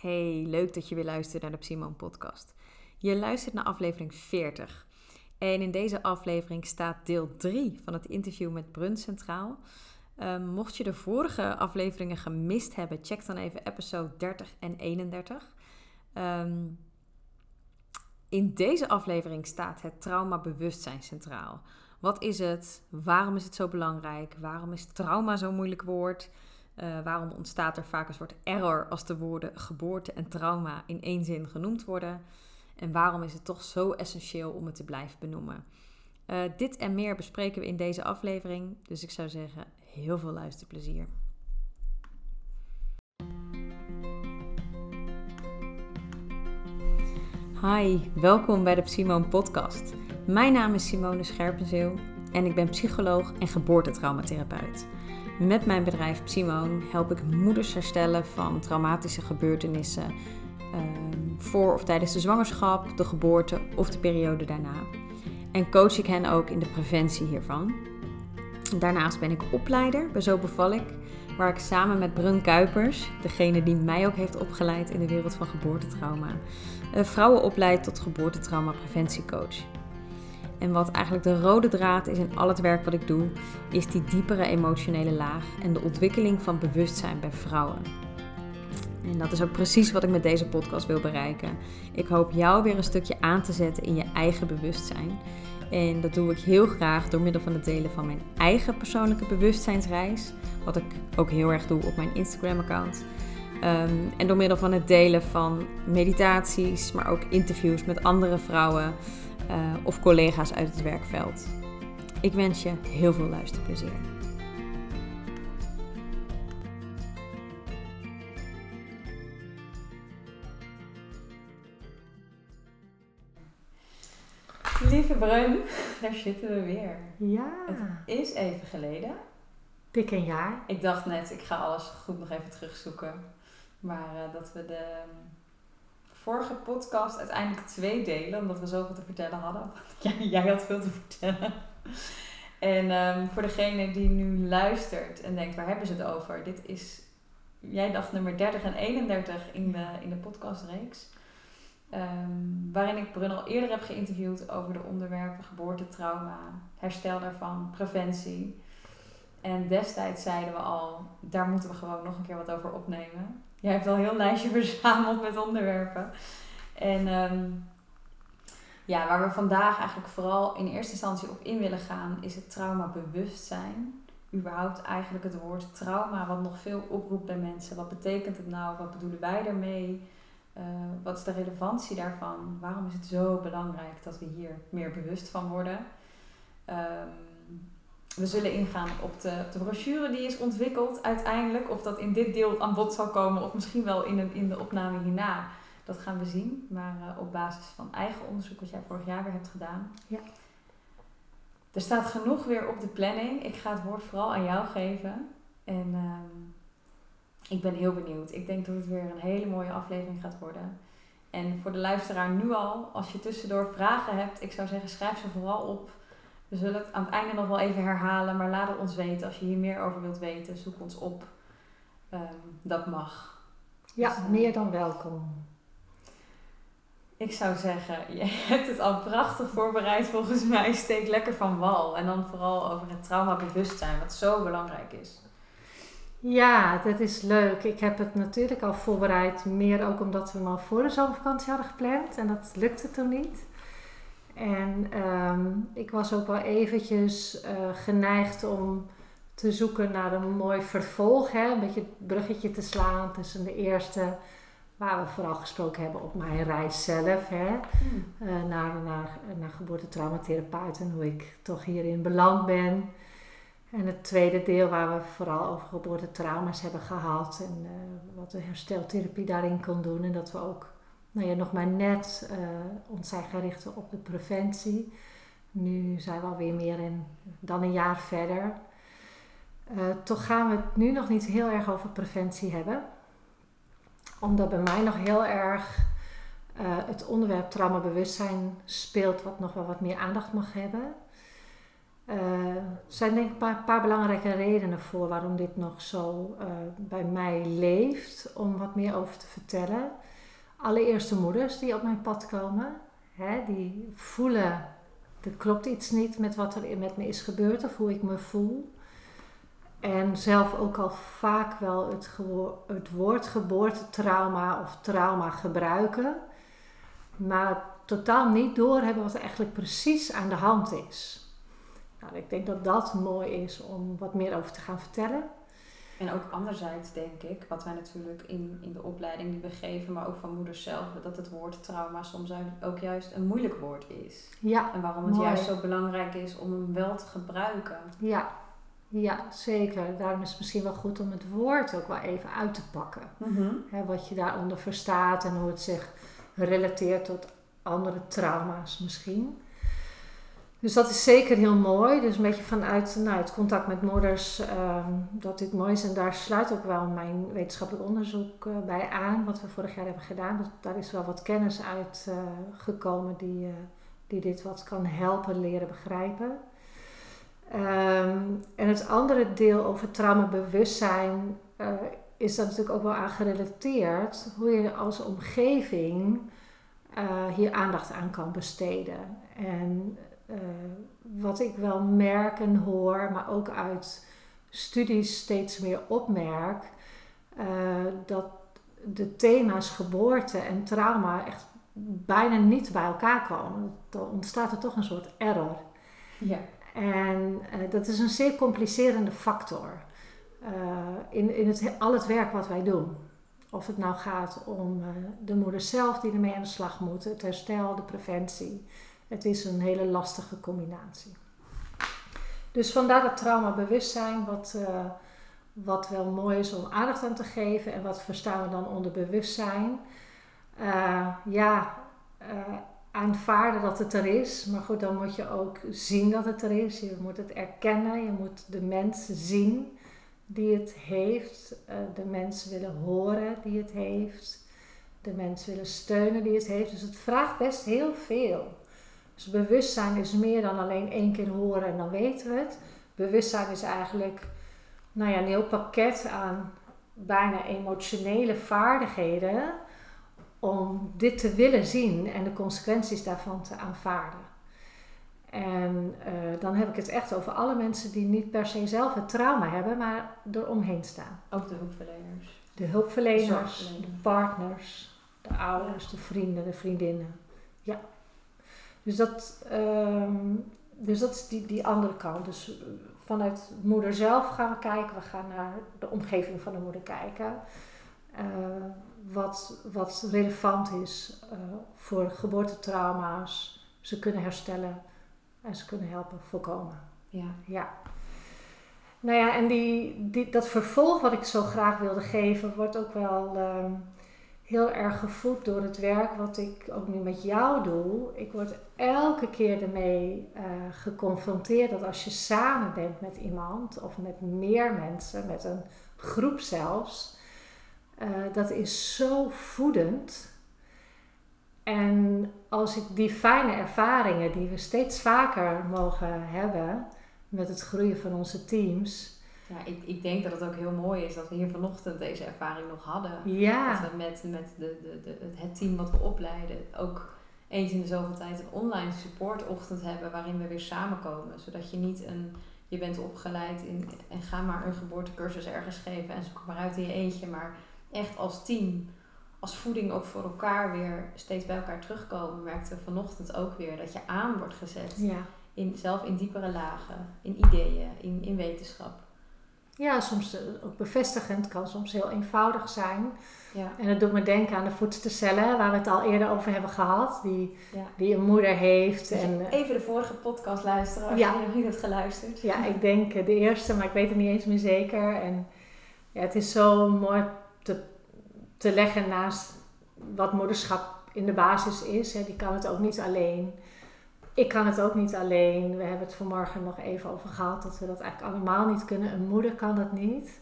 Hey, leuk dat je weer luistert naar de Psymoon podcast. Je luistert naar aflevering 40. En in deze aflevering staat deel 3 van het interview met Brun centraal. Um, mocht je de vorige afleveringen gemist hebben, check dan even episode 30 en 31. Um, ehm, in deze aflevering staat het trauma bewustzijn centraal. Wat is het? Waarom is het zo belangrijk? Waarom is trauma zo'n moeilijk woord? Uh, waarom ontstaat er vaak een soort error als de woorden geboorte en trauma in één zin genoemd worden? En waarom is het toch zo essentieel om het te blijven benoemen? Uh, dit en meer bespreken we in deze aflevering. Dus ik zou zeggen, heel veel luisterplezier. Hi, welkom bij de Simone Podcast. Mijn naam is Simone Scherpenzeel en ik ben psycholoog en geboortetraumatherapeut. Met mijn bedrijf Simone help ik moeders herstellen van traumatische gebeurtenissen ehm, voor of tijdens de zwangerschap, de geboorte of de periode daarna. En coach ik hen ook in de preventie hiervan. Daarnaast ben ik opleider bij Zo Beval ik, waar ik samen met Brun Kuipers, degene die mij ook heeft opgeleid in de wereld van geboortetrauma, eh, vrouwen opleid tot geboortetrauma preventiecoach. En wat eigenlijk de rode draad is in al het werk wat ik doe, is die diepere emotionele laag en de ontwikkeling van bewustzijn bij vrouwen. En dat is ook precies wat ik met deze podcast wil bereiken. Ik hoop jou weer een stukje aan te zetten in je eigen bewustzijn. En dat doe ik heel graag door middel van het delen van mijn eigen persoonlijke bewustzijnsreis. Wat ik ook heel erg doe op mijn Instagram-account. Ehm, en door middel van het delen van meditaties, maar ook interviews met andere vrouwen uh, of collega's uit het werkveld. Ik wens je heel veel luisterplezier. Lieve Brun, daar zitten we weer. Ja. Het is even geleden. Dik een jaar. Ik dacht net, ik ga alles goed nog even terugzoeken. Maar uh, dat we de vorige podcast uiteindelijk twee delen, omdat we zoveel te vertellen hadden. Ja, jij had veel te vertellen. En um, voor degene die nu luistert en denkt, waar hebben ze het over? Dit is, jij dacht nummer 30 en 31 in de, in de podcastreeks. Um, waarin ik Brun al eerder heb geïnterviewd over de onderwerpen geboorte, trauma, herstel daarvan, preventie. En destijds zeiden we al, daar moeten we gewoon nog een keer wat over opnemen. Jij hebt al een heel lijstje verzameld met onderwerpen. En um, ja, waar we vandaag eigenlijk vooral in eerste instantie op in willen gaan, is het traumabewustzijn. Überhaupt eigenlijk het woord trauma, wat nog veel oproept bij mensen. Wat betekent het nou? Wat bedoelen wij daarmee? Uh, wat is de relevantie daarvan? Waarom is het zo belangrijk dat we hier meer bewust van worden? Um, we zullen ingaan op de, de, brochure die is ontwikkeld uiteindelijk. Of dat in dit deel aan bod zal komen of misschien wel in, een, in de opname hierna. Dat gaan we zien. Maar uh, op basis van eigen onderzoek wat jij vorig jaar weer hebt gedaan. Ja. Er staat genoeg weer op de planning. Ik ga het woord vooral aan jou geven. En uh, ik ben heel benieuwd. Ik denk dat het weer een hele mooie aflevering gaat worden. En voor de luisteraar nu al, als je tussendoor vragen hebt, ik zou zeggen schrijf ze vooral op. We zullen het aan het einde nog wel even herhalen, maar laat het ons weten. Als je hier meer over wilt weten, zoek ons op. Um, dat mag. Ja, dus, uh, meer dan welkom. Ik zou zeggen, je hebt het al prachtig voorbereid volgens mij. Steek lekker van wal. En dan vooral over het traumabewustzijn, wat zo belangrijk is. Ja, dat is leuk. Ik heb het natuurlijk al voorbereid. Meer ook omdat we hem al voor de zomervakantie hadden gepland. En dat lukte toen niet. En um, ik was ook wel eventjes uh, geneigd om te zoeken naar een mooi vervolg. Hè? Een beetje het bruggetje te slaan tussen de eerste, waar we vooral gesproken hebben op mijn reis zelf. Hè? Uh, naar, naar, naar geboortetraumatherapeut en hoe ik toch hierin beland ben. En het tweede deel waar we vooral over geboortetrauma's hebben gehad. En uh, wat de hersteltherapie daarin kon doen. En dat we ook nou ja, nog maar net uh, ons gericht op de preventie. Nu zijn we alweer meer dan een jaar verder. Uh, toch gaan we het nu nog niet heel erg over preventie hebben. Omdat bij mij nog heel erg uh, het onderwerp traumabewustzijn speelt, wat nog wel wat meer aandacht mag hebben. er zijn denk ik een paar, paar, belangrijke redenen voor waarom dit nog zo bij mij leeft, om wat meer over te vertellen. Allereerst de moeders die op mijn pad komen, hè, die voelen, er klopt iets niet met wat er met me is gebeurd of hoe ik me voel. En zelf ook al vaak wel het, het woord geboortetrauma of trauma gebruiken, maar totaal niet doorhebben wat er eigenlijk precies aan de hand is. Nou, ik denk dat dat mooi is om wat meer over te gaan vertellen. En ook anderzijds denk ik, wat wij natuurlijk in, in de opleiding die we geven, maar ook van moeders zelf, dat het woord trauma soms ook juist een moeilijk woord is. Ja. En waarom het juist zo belangrijk is om hem wel te gebruiken. Ja, ja, zeker. Daarom is het misschien wel goed om het woord ook wel even uit te pakken. Mm wat je daaronder verstaat en hoe het zich relateert tot andere trauma's misschien. Dus dat is zeker heel mooi. Dus een beetje vanuit nou, het contact met moeders ehm, dat dit mooi is. En daar sluit ook wel mijn wetenschappelijk onderzoek uh, bij aan, wat we vorig jaar hebben gedaan. Dus daar is wel wat kennis uit uh, gekomen die, uh, die dit wat kan helpen leren begrijpen. Um, en het andere deel over traumabewustzijn is daar natuurlijk ook wel aan gerelateerd. Hoe je als omgeving hier aandacht aan kan besteden. En uh, wat ik wel merk en hoor, maar ook uit studies steeds meer opmerk, uh, dat de thema's geboorte en trauma echt bijna niet bij elkaar komen. Dan ontstaat er toch een soort error. Ja. En uh, dat is een zeer complicerende factor in, in het, al het werk wat wij doen. Of het nou gaat om de moeder zelf die ermee aan de slag moet, het herstel, de preventie. Het is een hele lastige combinatie. Dus vandaar dat traumabewustzijn, wat, uh, wat wel mooi is om aandacht aan te geven. En wat verstaan we dan onder bewustzijn? Uh, ja, uh, aanvaarden dat het er is. Maar goed, dan moet je ook zien dat het er is. Je moet het erkennen. Je moet de mens zien die het heeft. de mens willen horen die het heeft. De mens willen steunen die het heeft. Dus het vraagt best heel veel. Dus bewustzijn is meer dan alleen één keer horen en dan weten we het. Bewustzijn is eigenlijk nou ja, een heel pakket aan bijna emotionele vaardigheden om dit te willen zien en de consequenties daarvan te aanvaarden. En uh, dan heb ik het echt over alle mensen die niet per se zelf het trauma hebben, maar eromheen staan. Ook de hulpverleners. De hulpverleners, de, de partners, de ouders, de vrienden, de vriendinnen. Ja. Dus dat, um, dus dat is die, die andere kant. Dus eh, vanuit moeder zelf gaan we kijken. We gaan naar de omgeving van de moeder kijken. Uh, wat, wat relevant is uh, voor geboortetrauma's. Ze kunnen herstellen en ze kunnen helpen voorkomen. Ja. ja. Nou ja, en die, die, dat vervolg wat ik zo graag wilde geven, wordt ook wel. Um, heel erg gevoed door het werk wat ik ook nu met jou doe. Ik word elke keer ermee uh, geconfronteerd dat als je samen bent met iemand of met meer mensen, met een groep zelfs, uh, dat is zo voedend. En als ik die fijne ervaringen die we steeds vaker mogen hebben met het groeien van onze teams, ja, ik, ik denk dat het ook heel mooi is dat we hier vanochtend deze ervaring nog hadden. Ja. Dat we met, met de, de, de, het team wat we opleiden ook eens in de zoveel tijd een online supportochtend hebben waarin we weer samenkomen. Zodat je niet een, je bent opgeleid in, en ga maar een geboortecursus ergens geven en zoek maar uit in je eentje. Maar echt als team, als voeding ook voor elkaar weer steeds bij elkaar terugkomen, merkten we vanochtend ook weer dat je aan wordt gezet. Ja. In, zelf in diepere lagen, in ideeën, in, in wetenschap. Ja, soms eh, ook bevestigend, kan soms heel eenvoudig zijn. Ja. En dat doet me denken aan de voedstercellen, waar we het al eerder over hebben gehad, die, ja. die een moeder heeft. Dus en, even de vorige podcast luisteren als ja. je nog niet hebt geluisterd. Ja, ik denk de eerste, maar ik weet het niet eens meer zeker. En ja, het is zo mooi te, te leggen naast wat moederschap in de basis is. Hè. Die kan het ook niet alleen ik kan het ook niet alleen. We hebben het vanmorgen nog even over gehad dat we dat eigenlijk allemaal niet kunnen. Een moeder kan dat niet.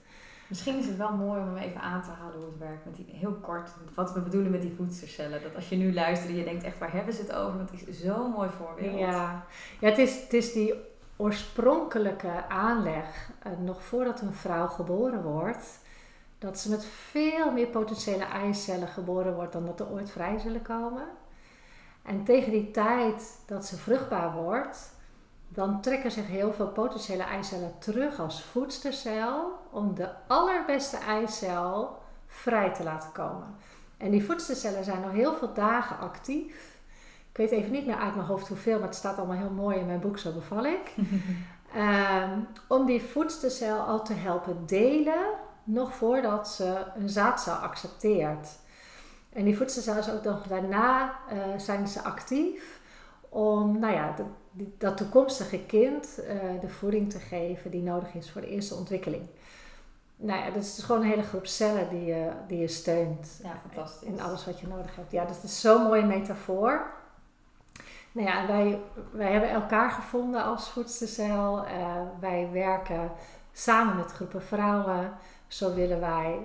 Misschien is het wel mooi om even aan te halen hoe het werkt. Met die, heel kort, wat we bedoelen met die voedselcellen. Dat als je nu luistert en je denkt echt, waar hebben ze het over? Want het is zo'n mooi voorbeeld. Ja, ja het, is, het is die oorspronkelijke aanleg, uh, nog voordat een vrouw geboren wordt, dat ze met veel meer potentiële eicellen geboren wordt dan dat er ooit vrij zullen komen. En tegen die tijd dat ze vruchtbaar wordt, dan trekken zich heel veel potentiële eicellen terug als voedstercel om de allerbeste eicel vrij te laten komen. En die voedstercellen zijn al heel veel dagen actief. Ik weet even niet meer uit mijn hoofd hoeveel, maar het staat allemaal heel mooi in mijn boek, zo beval ik. um, om die voedstercel al te helpen delen, nog voordat ze een zaadcel accepteert. En die voedstercellen is ook nog daarna uh, zijn ze actief om nou ja, de, dat toekomstige kind uh, de voeding te geven die nodig is voor de eerste ontwikkeling. Nou ja, dat is dus gewoon een hele groep cellen die je, die je steunt. Ja, fantastisch. In alles wat je nodig hebt. Ja, dat is zo'n mooie metafoor. Nou ja, wij, wij hebben elkaar gevonden als voedselcel. Uh, wij werken samen met groepen vrouwen. Zo willen wij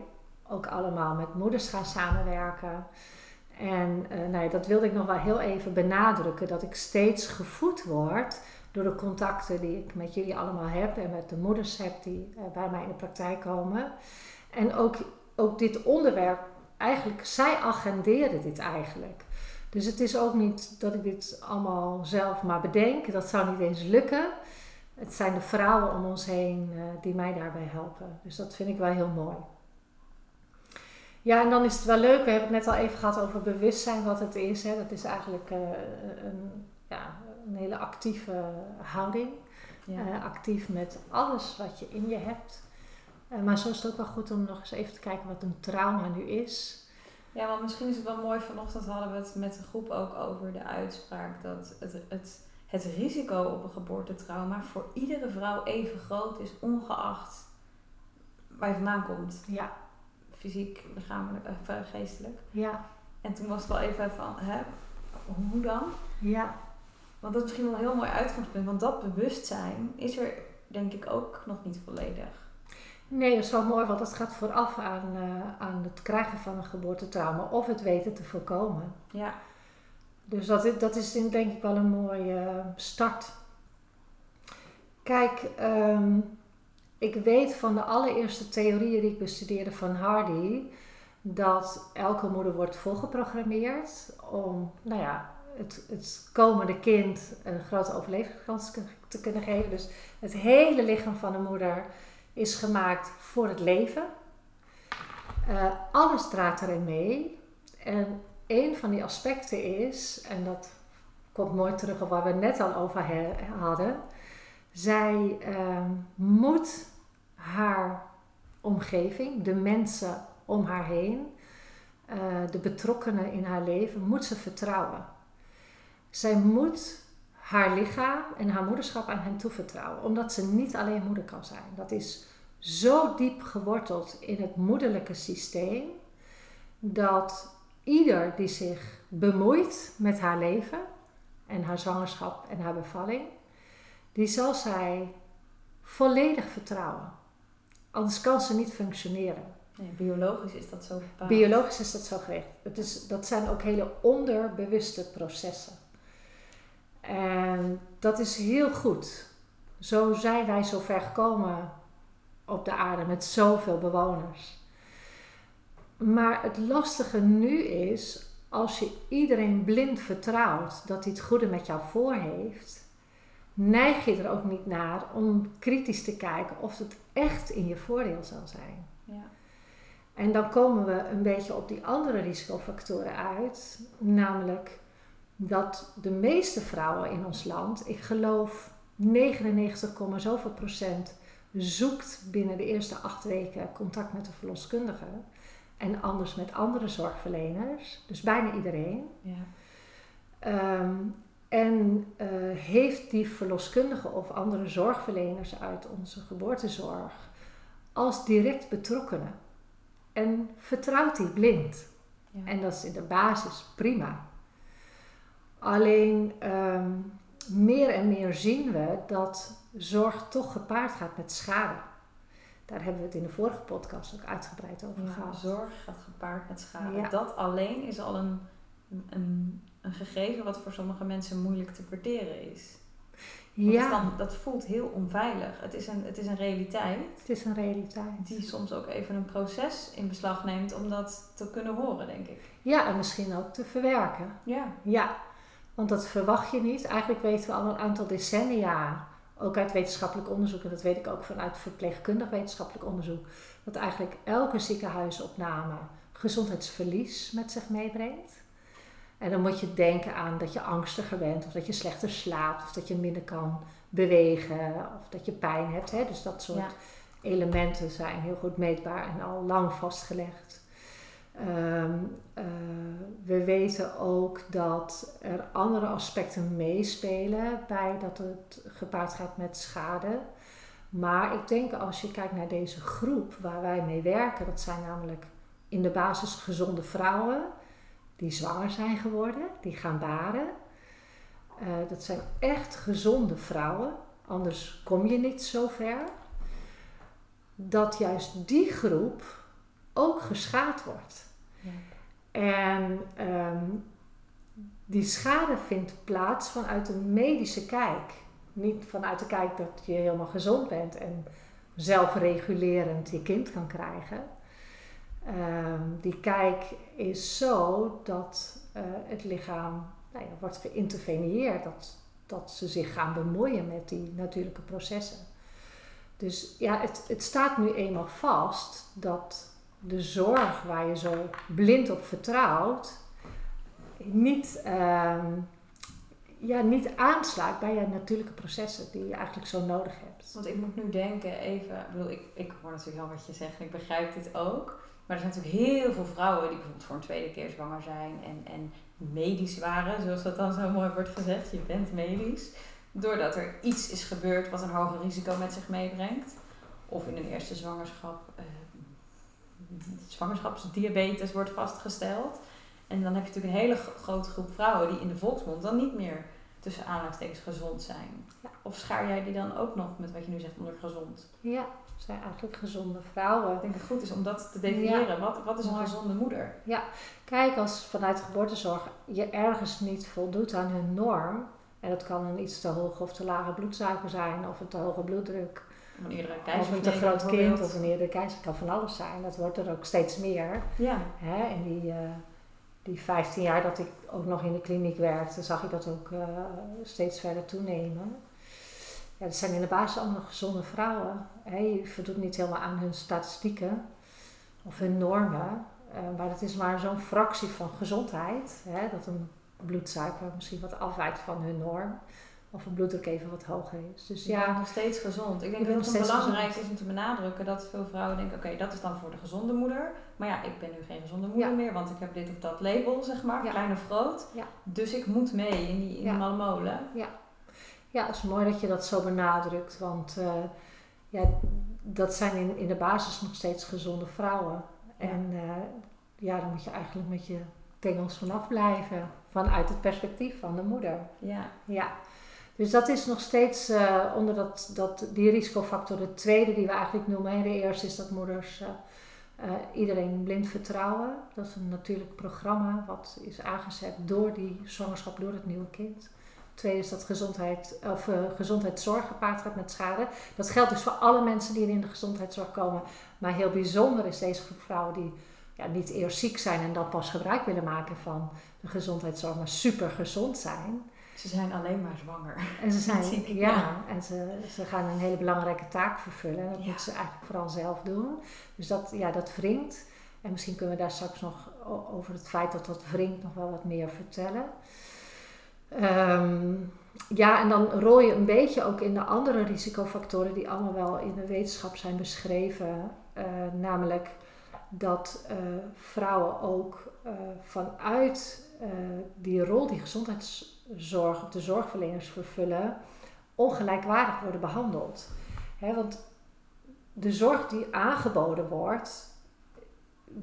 ook allemaal met moeders gaan samenwerken. En uh, nou dat wilde ik nog wel heel even benadrukken. Dat ik steeds gevoed word door de contacten die ik met jullie allemaal heb en met de moeders heb die uh, bij mij in de praktijk komen. En ook, ook dit onderwerp, eigenlijk, zij agenderen dit eigenlijk. Dus het is ook niet dat ik dit allemaal zelf maar bedenk, dat zou niet eens lukken. Het zijn de vrouwen om ons heen uh, die mij daarbij helpen. Dus dat vind ik wel heel mooi. Ja, en dan is het wel leuk. We hebben het net al even gehad over bewustzijn, wat het is. Hè. Dat is eigenlijk uh, een, ja, een hele actieve houding. Ja. Uh, actief met alles wat je in je hebt. Uh, maar zo is het ook wel goed om nog eens even te kijken wat een trauma nu is. Ja, want misschien is het wel mooi. Vanochtend hadden we het met de groep ook over de uitspraak dat het, het, het risico op een geboortetrauma voor iedere vrouw even groot is, ongeacht waar je vandaan komt. Ja. Fysiek, lichamelijk, uh, geestelijk. Ja. En toen was het wel even van, hè, hoe dan? Ja. Want dat is misschien wel een heel mooi uitgangspunt, want dat bewustzijn is er denk ik ook nog niet volledig. Nee, dat is wel mooi, want het gaat vooraf aan, uh, aan het krijgen van een geboortetrauma of het weten te voorkomen. Ja. Dus dat, dat is denk ik wel een mooie start. Kijk, um, ik weet van de allereerste theorieën die ik bestudeerde van Hardy dat elke moeder wordt volgeprogrammeerd om, nou ja, het, het komende kind een grote overlevingskans te kunnen geven. Dus het hele lichaam van de moeder is gemaakt voor het leven. Uh, alles draait erin mee. En een van die aspecten is, en dat komt mooi terug op waar we het net al over hadden. Zij uh, moet haar omgeving, de mensen om haar heen, uh, de betrokkenen in haar leven, moet ze vertrouwen. Zij moet haar lichaam en haar moederschap aan hen toevertrouwen, omdat ze niet alleen moeder kan zijn. Dat is zo diep geworteld in het moederlijke systeem dat ieder die zich bemoeit met haar leven en haar zwangerschap en haar bevalling, die zal zij volledig vertrouwen. Anders kan ze niet functioneren. Ja, biologisch is dat zo bepaald. Biologisch is dat zo gericht. Het is, dat zijn ook hele onderbewuste processen. En dat is heel goed. Zo zijn wij zo ver gekomen op de aarde met zoveel bewoners. Maar het lastige nu is, als je iedereen blind vertrouwt dat hij het goede met jou voor heeft, neig je er ook niet naar om kritisch te kijken of het echt in je voordeel zal zijn. Ja. En dan komen we een beetje op die andere risicofactoren uit, namelijk dat de meeste vrouwen in ons land, ik geloof 99, zoveel procent, zoekt binnen de eerste acht weken contact met de verloskundige. En anders met andere zorgverleners, dus bijna iedereen. Ja. Um, en uh, heeft die verloskundige of andere zorgverleners uit onze geboortezorg als direct betrokkenen. En vertrouwt die blind. Ja. En dat is in de basis prima. Alleen um, meer en meer zien we dat zorg toch gepaard gaat met schade. Daar hebben we het in de vorige podcast ook uitgebreid over ja, gehad. Zorg gaat gepaard met schade. Ja. Dat alleen is al een, een, een gegeven wat voor sommige mensen moeilijk te verteren is. Want Ja, kan, dat voelt heel onveilig. Het is, een, het is een realiteit het is een realiteit. die soms ook even een proces in beslag neemt om dat te kunnen horen, denk ik. Ja, en misschien ook te verwerken. Ja. Ja, want dat verwacht je niet. Eigenlijk weten we al een aantal decennia, ook uit wetenschappelijk onderzoek, en dat weet ik ook vanuit verpleegkundig wetenschappelijk onderzoek, dat eigenlijk elke ziekenhuisopname gezondheidsverlies met zich meebrengt. En dan moet je denken aan dat je angstiger bent, of dat je slechter slaapt, of dat je minder kan bewegen, of dat je pijn hebt. Hè? Dus dat soort Ja. elementen zijn heel goed meetbaar en al lang vastgelegd. Ehm, eh, we weten ook dat er andere aspecten meespelen bij dat het gepaard gaat met schade. Maar ik denk als je kijkt naar deze groep waar wij mee werken, dat zijn namelijk in de basis gezonde vrouwen die zwanger zijn geworden, die gaan baren. Eh, dat zijn echt gezonde vrouwen, anders kom je niet zo ver. Dat juist die groep ook geschaad wordt. Ja. En ehm, die schade vindt plaats vanuit een medische kijk. Niet vanuit de kijk dat je helemaal gezond bent en zelfregulerend je kind kan krijgen. Ehm, die kijk is zo dat eh, het lichaam nou wordt geïnterveneerd, dat, dat ze zich gaan bemoeien met die natuurlijke processen. Dus ja, het, het staat nu eenmaal vast dat de zorg waar je zo blind op vertrouwt, niet, ehm, ja, niet aansluit bij je natuurlijke processen die je eigenlijk zo nodig hebt. Want ik moet nu denken, even, ik bedoel, ik, ik hoor natuurlijk wel wat je zegt ik begrijp dit ook. Maar er zijn natuurlijk heel veel vrouwen die bijvoorbeeld voor een tweede keer zwanger zijn en, en medisch waren, zoals dat dan zo mooi wordt gezegd. Je bent medisch. Doordat er iets is gebeurd wat een hoger risico met zich meebrengt. Of in een eerste zwangerschap eh, zwangerschapsdiabetes wordt vastgesteld. En dan heb je natuurlijk een hele gro- grote groep vrouwen die in de volksmond dan niet meer tussen aanhalingstekens gezond zijn. Ja. Of schaar jij die dan ook nog met wat je nu zegt onder gezond? Ja, zijn eigenlijk gezonde vrouwen. Ik denk dat het goed is om dat te definiëren. Wat, wat is een gezonde moeder? Kijk, als vanuit de geboortezorg je ergens niet voldoet aan hun norm, en dat kan een iets te hoge of te lage bloedsuiker zijn, of een te hoge bloeddruk, Of een eerdere of een te groot kind, of een eerdere keizer, kan van alles zijn. Dat wordt er ook steeds meer. Ja, Hè? En die, eh, die 15 jaar dat ik ook nog in de kliniek werkte, zag ik dat ook eh, steeds verder toenemen. Ja, dat zijn in de basis allemaal gezonde vrouwen. Je voldoet niet helemaal aan hun statistieken of hun normen. eh, maar het is maar zo'n fractie van gezondheid. Hè? Dat een bloedsuiker misschien wat afwijkt van hun norm. Of een bloeddruk even wat hoger is. Dus je ja, nog steeds gezond. Ik denk dat het belangrijk gezond. is om te benadrukken dat veel vrouwen denken, oké, dat is dan voor de gezonde moeder. Maar ja, ik ben nu geen gezonde moeder Ja. meer, want ik heb dit of dat label, zeg maar, Ja. klein of groot. Ja. Dus ik moet mee in die, in Ja. die malle molen. Ja, het is mooi dat je dat zo benadrukt, want eh, ja, dat zijn in, in de basis nog steeds gezonde vrouwen. Ja. En eh, ja, dan moet je eigenlijk met je tengels vanaf blijven, vanuit het perspectief van de moeder. Ja. Ja, dus dat is nog steeds eh, onder dat, dat, die risicofactor de tweede die we eigenlijk noemen. hè. De eerste is dat moeders eh, iedereen blind vertrouwen. Dat is een natuurlijk programma wat is aangezet door die zwangerschap, door het nieuwe kind. Tweede is dat gezondheid, of, eh, gezondheidszorg gepaard gaat met schade. Dat geldt dus voor alle mensen die in de gezondheidszorg komen. Maar heel bijzonder is deze groep vrouwen die ja, niet eerst ziek zijn en dan pas gebruik willen maken van de gezondheidszorg, maar super gezond zijn. Ze zijn alleen maar zwanger. En ze zijn, Ziek, ja, ja. en ze, ze gaan een hele belangrijke taak vervullen. En dat Ja. moeten ze eigenlijk vooral zelf doen. Dus dat, ja, dat wringt. En misschien kunnen we daar straks nog over het feit dat dat wringt nog wel wat meer vertellen. Ehm, ja, en dan rol je een beetje ook in de andere risicofactoren die allemaal wel in de wetenschap zijn beschreven. Eh, namelijk dat eh, vrouwen ook eh, vanuit die rol die gezondheidszorg of de zorgverleners vervullen, ongelijkwaardig worden behandeld. Hè, want de zorg die aangeboden wordt,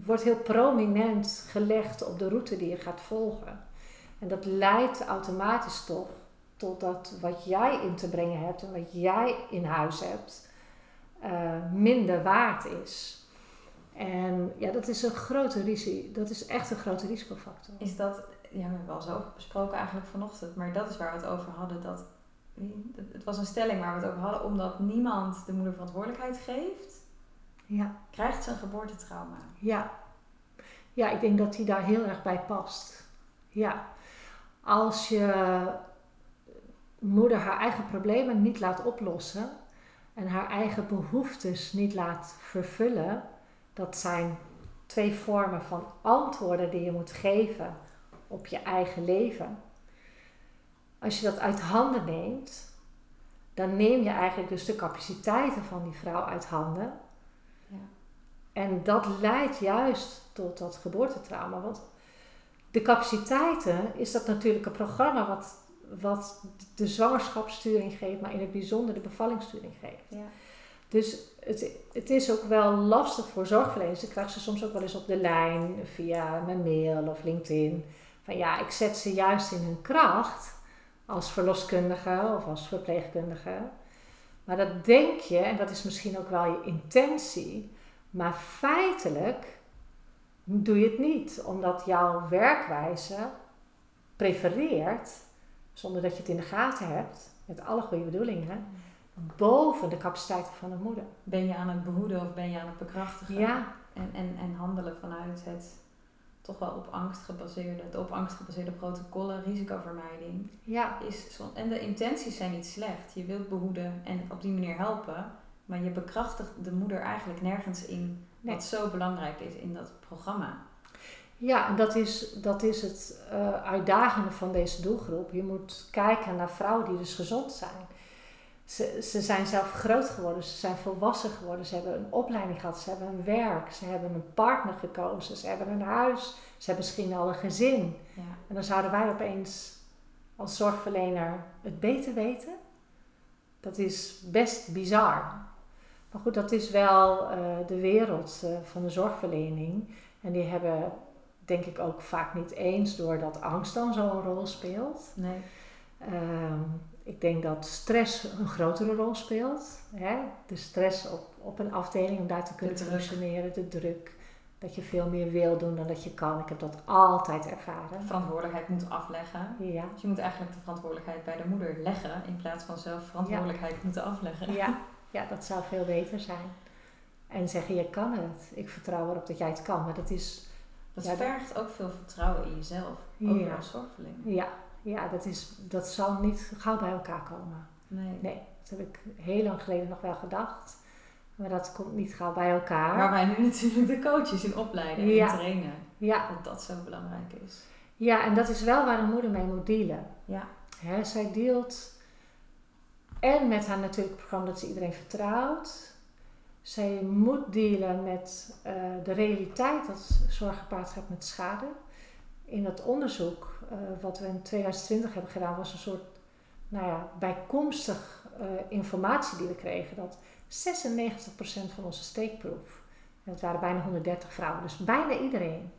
wordt heel prominent gelegd op de route die je gaat volgen. En dat leidt automatisch toch tot dat wat jij in te brengen hebt en wat jij in huis hebt, eh, minder waard is. En ja, dat is een grote risico. Dat is echt een grote risicofactor. Is dat, ja, we hebben wel zo besproken eigenlijk vanochtend, maar dat is waar we het over hadden, dat het was een stelling waar we het over hadden, omdat niemand de moeder verantwoordelijkheid geeft, Ja, krijgt ze een geboortetrauma. ja. Ja, ik denk dat die daar heel erg bij past. Ja. Als je moeder haar eigen problemen niet laat oplossen en haar eigen behoeftes niet laat vervullen, dat zijn twee vormen van antwoorden die je moet geven op je eigen leven. Als je dat uit handen neemt, dan neem je eigenlijk dus de capaciteiten van die vrouw uit handen. Ja. En dat leidt juist tot dat geboortetrauma. Want de capaciteiten is dat natuurlijk een programma wat, wat de zwangerschapssturing geeft, maar in het bijzonder de bevallingssturing geeft. Ja. Dus het, het is ook wel lastig voor zorgverleners. Ik krijg ze soms ook wel eens op de lijn via mijn mail of LinkedIn. Van ja, ik zet ze juist in hun kracht als verloskundige of als verpleegkundige. Maar dat denk je, en dat is misschien ook wel je intentie. Maar feitelijk doe je het niet, omdat jouw werkwijze prefereert, zonder dat je het in de gaten hebt, met alle goede bedoelingen, boven de capaciteiten van de moeder. Ben je aan het behoeden of ben je aan het bekrachtigen? Ja, En, en, en handelen vanuit het toch wel op angst gebaseerde, de op angst gebaseerde protocollen, risicovermijding. ja, Is, zo- en de intenties zijn niet slecht. Je wilt behoeden en op die manier helpen. Maar je bekrachtigt de moeder eigenlijk nergens in Nee. wat zo belangrijk is in dat programma. Ja, en dat is, dat is het eh, uitdagende van deze doelgroep. Je moet kijken naar vrouwen die dus gezond zijn. Ze, ze zijn zelf groot geworden, ze zijn volwassen geworden, ze hebben een opleiding gehad, ze hebben een werk, ze hebben een partner gekozen, ze hebben een huis, ze hebben misschien al een gezin. Ja. En dan zouden wij opeens als zorgverlener het beter weten. Dat is best bizar. Maar goed, dat is wel eh, de wereld eh, van de zorgverlening. En die hebben, denk ik, ook vaak niet eens doordat angst dan zo'n rol speelt. Nee. Ehm, ik denk dat stress een grotere rol speelt. Hè? De stress op, op een afdeling om daar te kunnen functioneren, de druk. Dat je veel meer wil doen dan dat je kan. Ik heb dat altijd ervaren. Verantwoordelijkheid moet afleggen. Ja, Dus je moet eigenlijk de verantwoordelijkheid bij de moeder leggen in plaats van zelf verantwoordelijkheid moeten afleggen. ja, ja, dat zou veel beter zijn. En zeggen, je kan het. Ik vertrouw erop dat jij het kan. Maar dat is, Dat Ja, vergt ook veel vertrouwen in jezelf. Ook Ja. als zorgverlener. ja, ja dat, is, dat zal niet gauw bij elkaar komen. Nee. Nee, dat heb ik heel lang geleden nog wel gedacht. Maar dat komt niet gauw bij elkaar. Waar wij nu natuurlijk de coaches in opleiden Ja. en trainen. Ja, Dat dat zo belangrijk is. ja, en dat is wel waar een moeder mee moet dealen. Ja. Hè, zij deelt en met haar natuurlijk programma dat ze iedereen vertrouwt. Zij moet dealen met eh, de realiteit dat zorg gepaard gaat met schade. In dat onderzoek eh, wat we in 2020 hebben gedaan was een soort nou ja, bijkomstig eh, informatie die we kregen. Dat 96% van onze steekproef, en het waren bijna 130 vrouwen, dus bijna iedereen,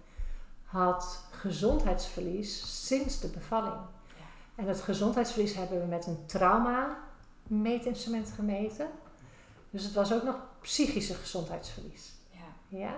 had gezondheidsverlies sinds de bevalling. En dat gezondheidsverlies hebben we met een trauma meetinstrument gemeten. Dus het was ook nog psychische gezondheidsverlies. Ja. Ja?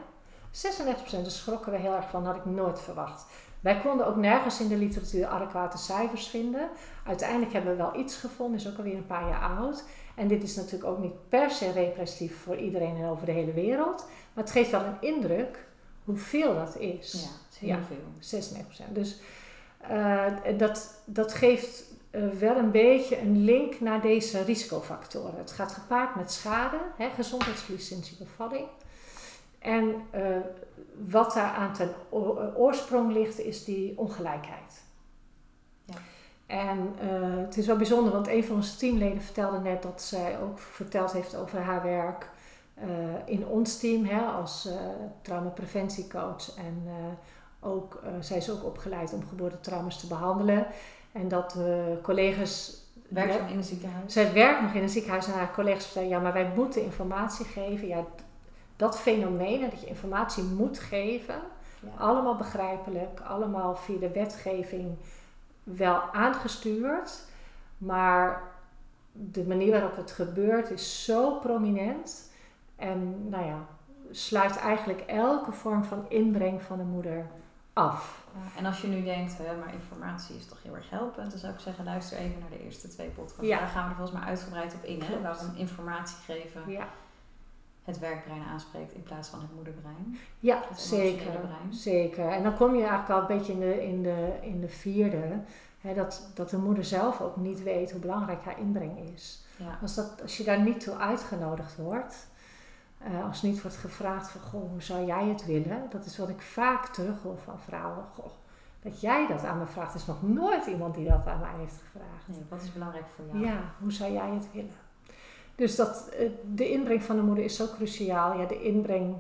96%, daar schrokken we heel erg van, had ik nooit verwacht. Wij konden ook nergens in de literatuur adequate cijfers vinden. Uiteindelijk hebben we wel iets gevonden, is ook alweer een paar jaar oud. En dit is natuurlijk ook niet per se repressief voor iedereen en over de hele wereld. Maar het geeft wel een indruk hoeveel dat is. Ja, is heel Ja. veel. 96%. Dus eh, dat, dat geeft eh, wel een beetje een link naar deze risicofactoren. Het gaat gepaard met schade, hè, gezondheidsverlies sinds je bevalling. En eh, wat daar aan ten eh, oorsprong ligt, is die ongelijkheid. Ja. En het is wel bijzonder, want een van onze teamleden vertelde net dat zij ook verteld heeft over haar werk in ons team hè, als traumapreventiecoach. En ook, zij is ook opgeleid om geboortetrauma's te behandelen. En dat we collega's. Werkzaam in een ziekenhuis. Zij werkt nog in een ziekenhuis en haar collega's vertellen: ja, maar wij moeten informatie geven. Ja, dat fenomeen, dat je informatie moet geven, Ja. allemaal begrijpelijk, allemaal via de wetgeving wel aangestuurd. Maar de manier waarop het gebeurt is zo prominent. En nou ja, sluit eigenlijk elke vorm van inbreng van de moeder af. Ja, en als je nu denkt, hè, maar informatie is toch heel erg helpend, dan zou ik zeggen, luister even naar de eerste twee podcasts. Ja. Daar gaan we er volgens mij uitgebreid op in, hè, waarom informatie geven Ja, het werkbrein aanspreekt in plaats van het moederbrein. ja Het zeker. brein. Zeker. En dan kom je eigenlijk al een beetje in de, in de, in de vierde. Hè, dat, dat de moeder zelf ook niet weet hoe belangrijk haar inbreng is. Als, dat, als je daar niet toe uitgenodigd wordt, eh, als niet wordt gevraagd van, goh, hoe zou jij het willen? Dat is wat ik vaak terug hoor van vrouwen. Goh, dat jij dat aan me vraagt, er is nog nooit iemand die dat aan mij heeft gevraagd. Nee, wat is belangrijk voor jou? Ja, hoe zou jij het willen? Dus dat, eh, de inbreng van de moeder is zo cruciaal. Ja, de inbreng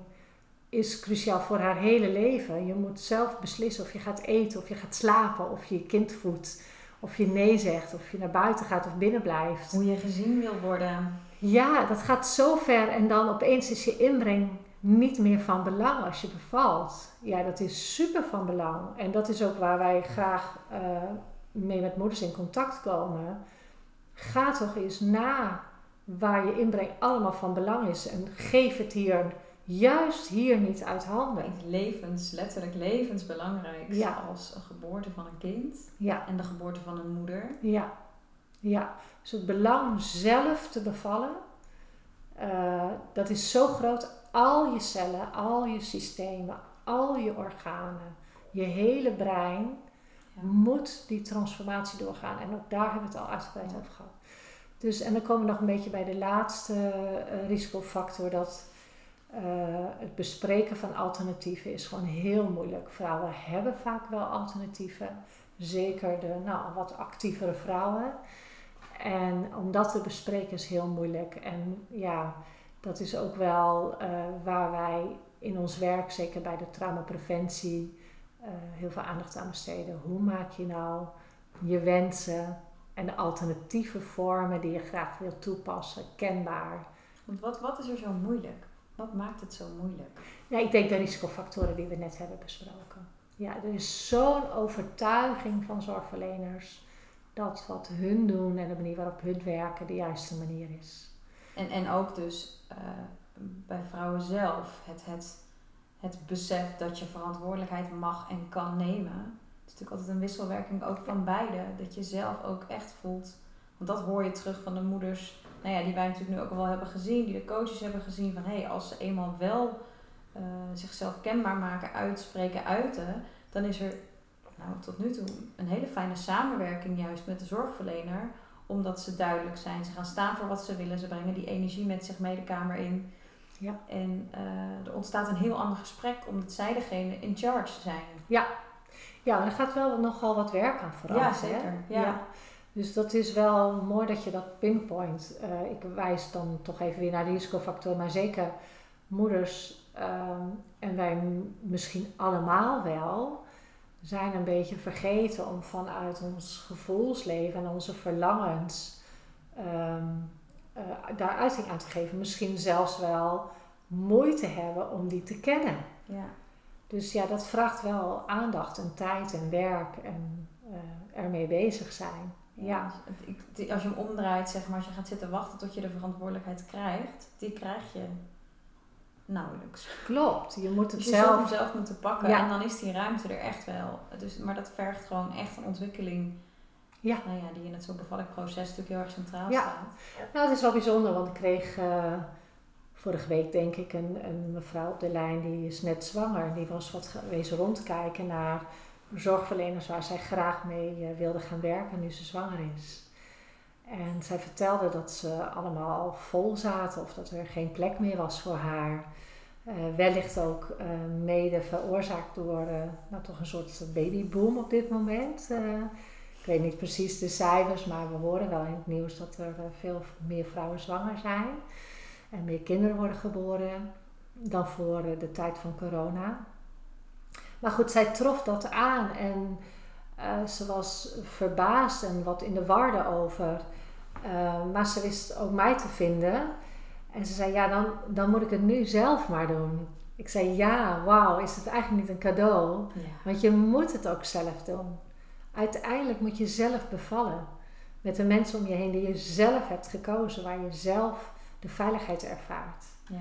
is cruciaal voor haar hele leven. Je moet zelf beslissen of je gaat eten, of je gaat slapen, of je je kind voedt, of je nee zegt, of je naar buiten gaat of binnen blijft. Hoe je gezien wil worden. Ja, dat gaat zo ver en dan opeens is je inbreng niet meer van belang als je bevalt. Ja, dat is super van belang. En dat is ook waar wij graag eh, mee met moeders in contact komen. Ga toch eens na waar je inbreng allemaal van belang is en geef het hier, juist hier niet uit handen. Iets levens, letterlijk levensbelangrijk. Ja. Als een geboorte van een kind Ja, en de geboorte van een moeder. ja, ja. Dus het belang zelf te bevallen, eh, dat is zo groot. Al je cellen, al je systemen, al je organen, je hele brein Ja. moet die transformatie doorgaan. En ook daar hebben we het al uitgebreid Ja. over gehad. Dus, en dan komen we nog een beetje bij de laatste eh, risicofactor. Dat eh, het bespreken van alternatieven is gewoon heel moeilijk. Vrouwen hebben vaak wel alternatieven. Zeker de nou, wat actievere vrouwen. En om dat te bespreken is heel moeilijk. En ja, dat is ook wel eh, waar wij in ons werk, zeker bij de traumapreventie, eh, heel veel aandacht aan besteden. Hoe maak je nou je wensen en de alternatieve vormen die je graag wilt toepassen kenbaar? Want wat, wat is er zo moeilijk? Wat maakt het zo moeilijk? Ja, ik denk de risicofactoren die we net hebben besproken. Ja, er is zo'n overtuiging van zorgverleners dat wat hun doen en de manier waarop hun werken de juiste manier is. En, en ook dus eh, bij vrouwen zelf het, het, het besef dat je verantwoordelijkheid mag en kan nemen. Het is natuurlijk altijd een wisselwerking ook van beide. Dat je zelf ook echt voelt. Want dat hoor je terug van de moeders. Nou ja, die wij natuurlijk nu ook al wel hebben gezien. Die de coaches hebben gezien van hé, hey, als ze eenmaal wel eh, zichzelf kenbaar maken, uitspreken, uiten. Dan is er nou, tot nu toe een hele fijne samenwerking juist met de zorgverlener omdat ze duidelijk zijn. Ze gaan staan voor wat ze willen. Ze brengen die energie met zich mee de kamer in. Ja. En eh, er ontstaat een heel ander gesprek omdat zij degene in charge zijn. Ja, er gaat wel nogal wat werk aan vooraf. Ja, zeker. Ja. Dus dat is wel mooi dat je dat pinpoint. Eh, ik wijs dan toch even weer naar de risicofactor, maar zeker moeders ehm, en wij misschien allemaal wel, zijn een beetje vergeten om vanuit ons gevoelsleven en onze verlangens ehm, eh, daar uiting aan te geven. Misschien zelfs wel moeite hebben om die te kennen. Ja. Dus ja, dat vraagt wel aandacht en tijd en werk en eh, ermee bezig zijn. Ja, Dus ik- die- als je hem omdraait, zeg maar, als je gaat zitten wachten tot je de verantwoordelijkheid krijgt, die krijg je nauwelijks. klopt. Je moet het je zult hem zelf. zelf moeten pakken Ja. en dan is die ruimte er echt wel. Dus, maar dat vergt gewoon echt een ontwikkeling. Ja. Nou ja, die in het zo bevallig proces natuurlijk heel erg centraal Ja. staat. Nou, het is wel bijzonder, want ik kreeg eh, vorige week, denk ik, een, een mevrouw op de lijn die is net zwanger. Die was wat geweest rondkijken naar zorgverleners waar zij graag mee eh, wilde gaan werken nu ze zwanger is. En zij vertelde dat ze allemaal vol zaten of dat er geen plek meer was voor haar. Eh, wellicht ook eh, mede veroorzaakt door eh, nou, toch een soort babyboom op dit moment. Ik weet niet precies de cijfers, maar we horen wel in het nieuws dat er veel meer vrouwen zwanger zijn. En meer kinderen worden geboren dan voor de tijd van corona. Maar goed, zij trof dat aan en ze was verbaasd en wat in de war erover. Eh, maar ze wist ook mij te vinden. En ze zei, ja, dan, dan moet ik het nu zelf maar doen. Ik zei, ja, wauw, is het eigenlijk niet een cadeau? Ja. Want je moet het ook zelf doen. Uiteindelijk moet je zelf bevallen. Met de mensen om je heen die je zelf hebt gekozen, waar je zelf de veiligheid ervaart. ja.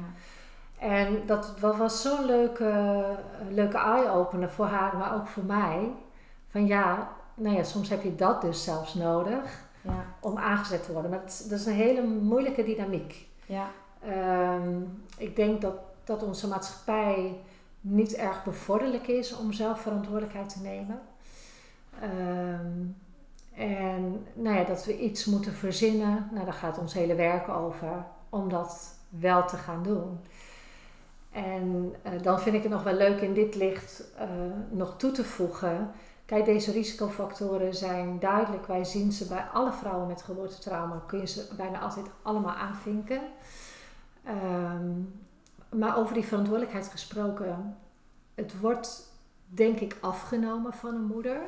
En dat wa- was zo'n leuke, leuke eye-opener voor haar, maar ook voor mij. Van ja, nou ja, soms heb je dat dus zelfs nodig Ja, om aangezet te worden. Maar dat is, dat is een hele moeilijke dynamiek. ja, Ehm, ik denk dat, dat onze maatschappij niet erg bevorderlijk is om zelf verantwoordelijkheid te nemen. Ehm, en nou ja, dat we iets moeten verzinnen, nou, daar gaat ons hele werk over, om dat wel te gaan doen. En eh, dan vind ik het nog wel leuk in dit licht eh, nog toe te voegen. Kijk, deze risicofactoren zijn duidelijk. Wij zien ze bij alle vrouwen met geboortetrauma. Kun je ze bijna altijd allemaal aanvinken. Ehm, maar over die verantwoordelijkheid gesproken. Het wordt denk ik afgenomen van een moeder.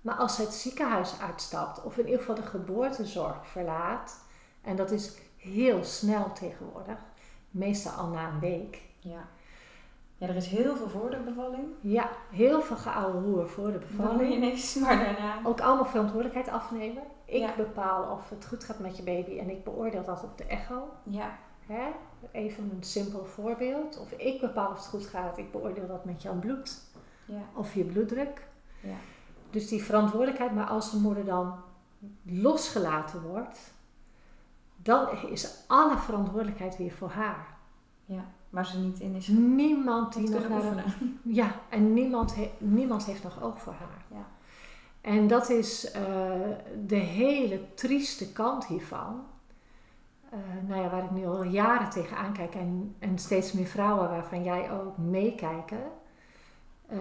Maar als ze het ziekenhuis uitstapt of in ieder geval de geboortezorg verlaat. En dat is heel snel tegenwoordig. Meestal al na een week. ja. Ja, er is heel veel voor de bevalling. Ja, heel veel geouwe hoer voor de Dan bevalling. je ineens maar daarna. Ook allemaal verantwoordelijkheid afnemen. Ik Ja. bepaal of het goed gaat met je baby en ik beoordeel dat op de echo. Ja, Hè? Even een simpel voorbeeld. Of ik bepaal of het goed gaat. Ik beoordeel dat met jouw bloed ja, of je bloeddruk. ja. Dus die verantwoordelijkheid. Maar als de moeder dan losgelaten wordt, dan is alle verantwoordelijkheid weer voor haar. ja. Waar ze niet in is Niemand die nog naar de oefenen. Ja, en niemand, he- niemand heeft nog oog voor haar. Ja. En dat is eh, de hele trieste kant hiervan. Eh, nou ja, waar ik nu al jaren tegenaan kijk en, en steeds meer vrouwen waarvan jij ook meekijken. Eh,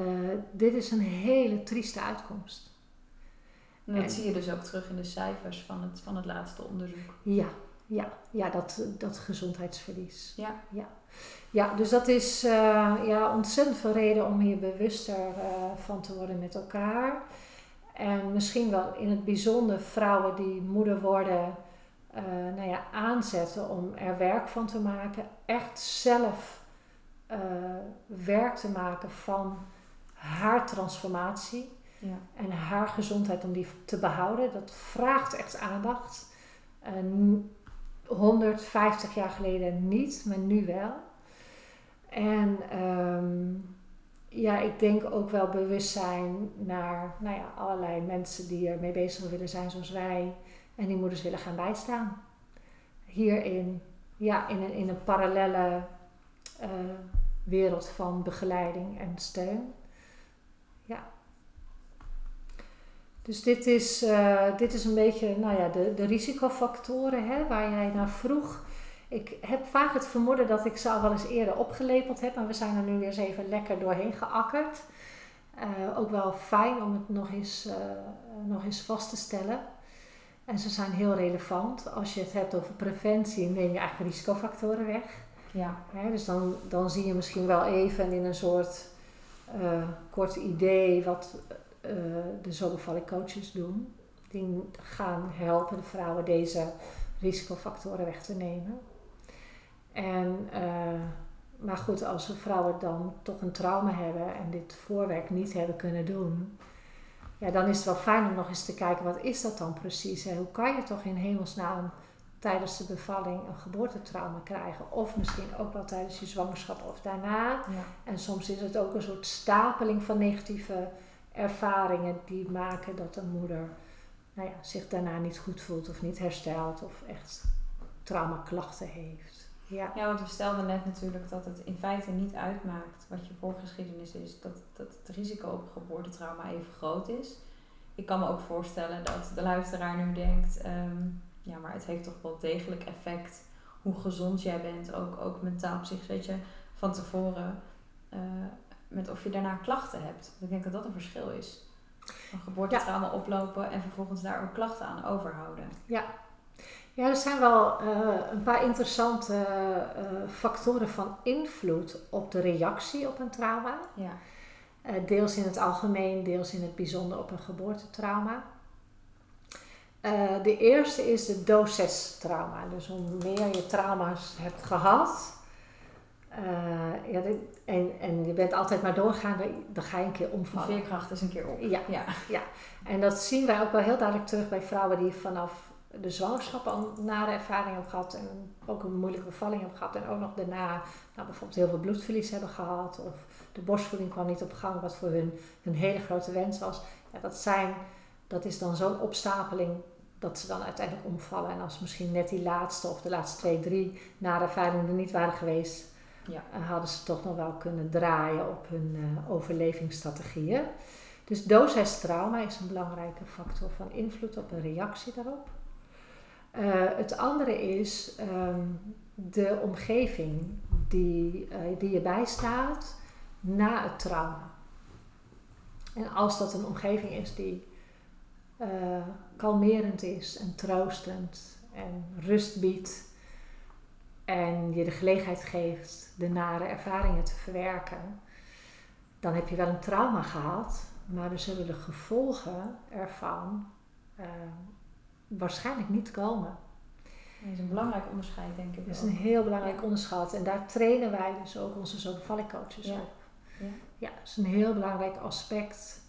dit is een hele trieste uitkomst. En dat En- zie je dus ook terug in de cijfers van het, van het laatste onderzoek. Ja, ja, ja dat, dat gezondheidsverlies. Ja. ja. Ja, dus dat is eh, ja, ontzettend veel reden om hier bewuster eh, van te worden met elkaar. En misschien wel in het bijzonder vrouwen die moeder worden, eh, nou ja, aanzetten om er werk van te maken. Echt zelf werk te maken van haar transformatie Ja. en haar gezondheid om die te behouden. Dat vraagt echt aandacht. En 150 jaar geleden niet, maar nu wel. En ehm, ja, ik denk ook wel bewustzijn naar nou ja, allerlei mensen die ermee bezig willen zijn zoals wij. En die moeders willen gaan bijstaan. Hierin, ja, in een, in een parallelle eh, wereld van begeleiding en steun. Ja. Dus dit is, eh, dit is een beetje nou ja, de, de risicofactoren hè, waar jij naar vroeg. Ik heb vaak het vermoeden dat ik ze al wel eens eerder opgelepeld heb, maar we zijn er nu weer eens even lekker doorheen geakkerd. Eh, ook wel fijn om het nog eens, eh, nog eens vast te stellen. En ze zijn heel relevant. Als je het hebt over preventie, neem je eigenlijk risicofactoren weg. Ja. Hè, dus dan, dan zie je misschien wel even in een soort eh, kort idee wat de zobevallen coaches doen. Die gaan helpen de vrouwen deze risicofactoren weg te nemen. En, eh, maar goed, als vrouwen dan toch een trauma hebben en dit voorwerk niet hebben kunnen doen, ja, dan is het wel fijn om nog eens te kijken, wat is dat dan precies? Hè? Hoe kan je toch in hemelsnaam tijdens de bevalling een geboortetrauma krijgen? Of misschien ook wel tijdens je zwangerschap of daarna. Ja. En soms is het ook een soort stapeling van negatieve ervaringen die maken dat een moeder nou ja, zich daarna niet goed voelt of niet herstelt of echt traumaklachten heeft. Ja. ja, want we stelden net natuurlijk dat het in feite niet uitmaakt wat je voorgeschiedenis is, dat, dat het risico op geboortetrauma even groot is. Ik kan me ook voorstellen dat de luisteraar nu denkt, ehm, ja, maar het heeft toch wel degelijk effect hoe gezond jij bent, ook, ook mentaal, psychisch, weet je, van tevoren, eh, met of je daarna klachten hebt. Ik denk dat dat een verschil is. Een geboortetrauma oplopen en vervolgens daar ook klachten aan overhouden. Ja, er zijn wel eh, een paar interessante eh, factoren van invloed op de reactie op een trauma. Ja, Eh, deels in het algemeen, deels in het bijzonder op een geboortetrauma. De eerste is de dosis-trauma. Dus hoe meer je trauma's hebt gehad, eh, ja, dit- en, en je bent altijd maar doorgaan, dan- ga je een keer de omvallen. veerkracht is een keer op. Ja, Ja, en dat zien wij ook wel heel duidelijk terug bij vrouwen die vanaf de zwangerschap al nare ervaring hebben gehad en ook een moeilijke bevalling hebben gehad en ook nog daarna nou, bijvoorbeeld heel veel bloedverlies hebben gehad of de borstvoeding kwam niet op gang wat voor hun een hele grote wens was. Ja, dat, zijn, dat is dan zo'n opstapeling dat ze dan uiteindelijk omvallen. En als misschien net die laatste of de laatste twee, drie nare ervaringen er niet waren geweest, ja. Eh, hadden ze toch nog wel kunnen draaien op hun uh, overlevingsstrategieën. Dus doosheidstrauma is een belangrijke factor van invloed op een reactie daarop. Uh, het andere is um, de omgeving die, uh, die je bijstaat na het trauma. En als dat een omgeving is die uh, kalmerend is en troostend en rust biedt en je de gelegenheid geeft de nare ervaringen te verwerken, dan heb je wel een trauma gehad, maar er zullen de gevolgen ervan uh, waarschijnlijk niet komen. Dat is een belangrijk onderscheid, denk ik. Dat is een heel belangrijk onderscheid. En daar trainen wij dus ook onze zo coaches ja. op. Ja. ja, dat is een heel belangrijk aspect.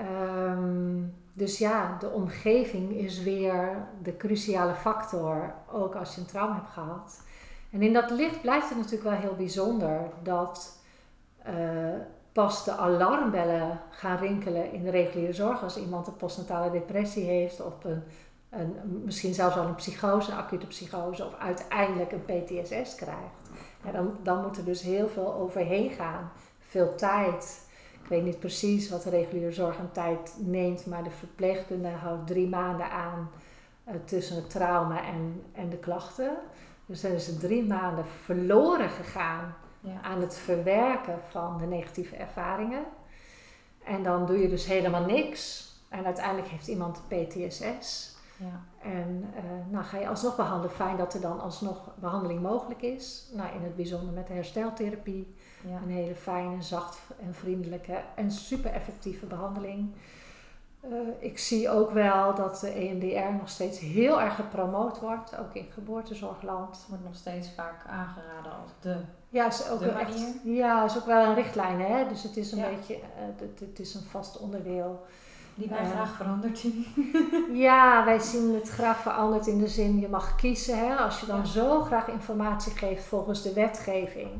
Um, dus ja, de omgeving is weer de cruciale factor, ook als je een trauma hebt gehad. En in dat licht blijft het natuurlijk wel heel bijzonder dat uh, pas de alarmbellen gaan rinkelen in de reguliere zorg als iemand een postnatale depressie heeft of een, een, misschien zelfs al een psychose, een acute psychose of uiteindelijk een PTSS krijgt. Ja, dan, dan moet er dus heel veel overheen gaan, veel tijd. Ik weet niet precies wat de reguliere zorg aan tijd neemt, maar de verpleegkundige houdt drie maanden aan uh, tussen het trauma en, en de klachten. Dus dan is er drie maanden verloren gegaan ja. aan het verwerken van de negatieve ervaringen. En dan doe je dus helemaal niks. En uiteindelijk heeft iemand PTSS. Ja. En uh, nou ga je alsnog behandelen. Fijn dat er dan alsnog behandeling mogelijk is. Nou, in het bijzonder met de hersteltherapie. Ja. Een hele fijne, zacht en vriendelijke en super effectieve behandeling. Uh, ik zie ook wel dat de EMDR nog steeds heel erg gepromoot wordt, ook in geboortezorgland. Wordt nog steeds vaak aangeraden als de ja, is ook wel echt, ja, is ook wel een richtlijn, hè? Dus het is een beetje, uh, het, het, is een vast onderdeel. Die wij graag veranderd zien. ja, wij zien het graag veranderd in de zin, je mag kiezen, hè? Als je dan zo graag informatie geeft volgens de wetgeving,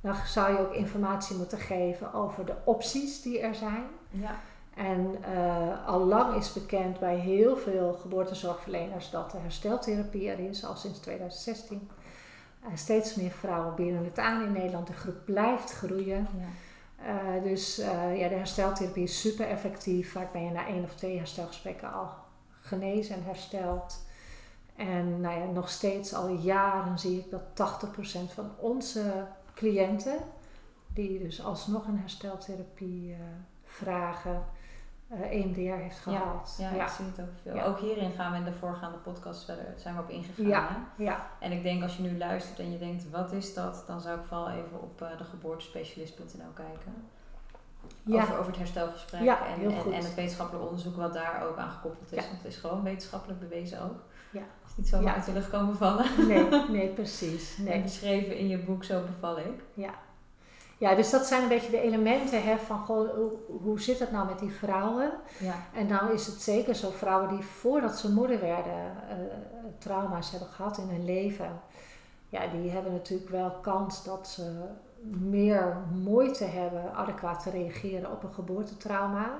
dan zou je ook informatie moeten geven over de opties die er zijn. Ja. En uh, al lang is bekend bij heel veel geboortezorgverleners dat de hersteltherapie er is, al sinds 2016. Uh, steeds meer vrouwen bieden het aan in Nederland. De groep blijft groeien. Ja. Uh, dus ja, de hersteltherapie is super effectief. Vaak ben je na één of twee herstelgesprekken al genezen en hersteld. En nou ja, nog steeds al jaren zie ik dat 80% van onze cliënten, die dus alsnog een hersteltherapie vragen, uh, EMDR heeft gehad. Ja, ja, ik zie het ook veel. Ook hierin gaan we in de voorgaande podcast verder, zijn we op ingegaan. Ja, ja. En ik denk als je nu luistert en je denkt, wat is dat? Dan zou ik vooral even op uh, de geboortespecialist.nl kijken. Ja. Over, over het herstelgesprek en, en, en, het wetenschappelijk onderzoek wat daar ook aan gekoppeld is. Want het is gewoon wetenschappelijk bewezen ook. Ja. Het is niet zomaar uit de lucht komen vallen. Nee, nee precies. Nee. En beschreven in je boek Zo beval ik. Ja. Ja, dus dat zijn een beetje de elementen hè, van hoe, hoe zit het nou met die vrouwen? Ja. En dan is het zeker zo, vrouwen die voordat ze moeder werden uh, trauma's hebben gehad in hun leven, ja, die hebben natuurlijk wel kans dat ze meer moeite hebben adequaat te reageren op een geboortetrauma.